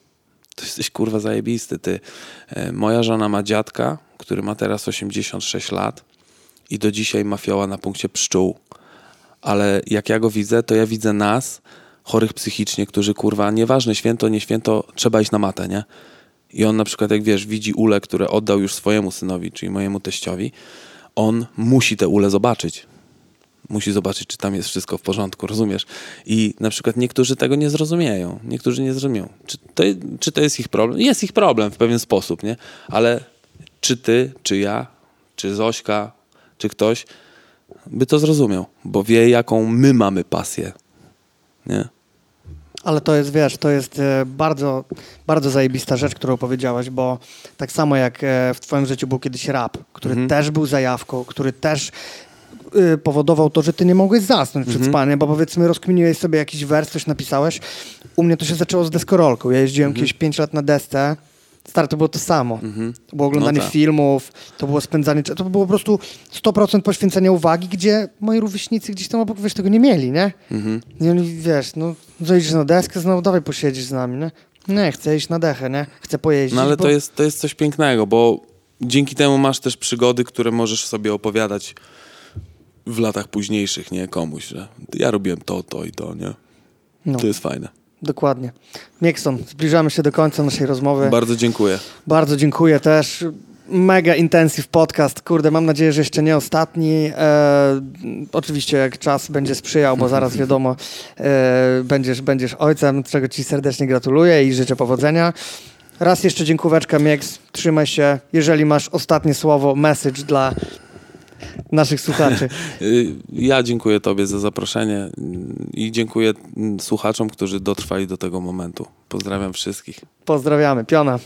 to jesteś, kurwa, zajebisty. Ty, e, moja żona ma dziadka, który ma teraz 86 lat i do dzisiaj ma fioła na punkcie pszczół. Ale jak ja go widzę, to ja widzę nas, chorych psychicznie, którzy kurwa, nieważne święto, nie święto, trzeba iść na matę, nie? i on na przykład, jak wiesz, widzi ule, które oddał już swojemu synowi, czyli mojemu teściowi, on musi te ule zobaczyć. Musi zobaczyć, czy tam jest wszystko w porządku, rozumiesz? I na przykład niektórzy tego nie zrozumieją. Niektórzy nie zrozumieją. Czy to, czy to jest ich problem? Jest ich problem w pewien sposób, nie? Ale czy ty, czy ja, czy Zośka, czy ktoś by to zrozumiał, bo wie, jaką my mamy pasję. Nie? Ale to jest, wiesz, to jest e, bardzo, bardzo zajebista rzecz, którą powiedziałeś, bo tak samo jak e, w twoim życiu był kiedyś rap, który Mhm. też był zajawką, który też y, powodował to, że ty nie mogłeś zasnąć Mhm. przed spaniem, bo powiedzmy rozkminiłeś sobie jakiś wers, coś napisałeś. U mnie to się zaczęło z deskorolką. Ja jeździłem Mhm. kiedyś 5 lat na desce. Stary, to było to samo. To było oglądanie No tak. filmów, to było spędzanie to było po prostu 100% poświęcenia uwagi, gdzie moi rówieśnicy gdzieś tam obok, wiesz, tego nie mieli, nie? Mhm. I oni, wiesz, no, zejdziesz na deskę, znowu dawaj posiedzisz z nami, nie? Nie, chcę iść na dechę, nie? Chcę pojeździć, No ale bo... to jest, to jest coś pięknego, bo dzięki temu masz też przygody, które możesz sobie opowiadać w latach późniejszych, nie? Komuś, że ja robiłem to, to i to, nie? No, To jest fajne. Dokładnie. Miekson, zbliżamy się do końca naszej rozmowy. Bardzo dziękuję. Bardzo dziękuję też. Mega intensive podcast. Kurde, mam nadzieję, że jeszcze nie ostatni. E, oczywiście, jak czas będzie sprzyjał, bo zaraz wiadomo, e, będziesz, będziesz ojcem, czego Ci serdecznie gratuluję i życzę powodzenia. Raz jeszcze dziękóweczka, Mieks. Trzymaj się. Jeżeli masz ostatnie słowo, message dla naszych słuchaczy. Y, Ja dziękuję Tobie za zaproszenie i dziękuję słuchaczom, którzy dotrwali do tego momentu. Pozdrawiam wszystkich. Pozdrawiamy. Piona.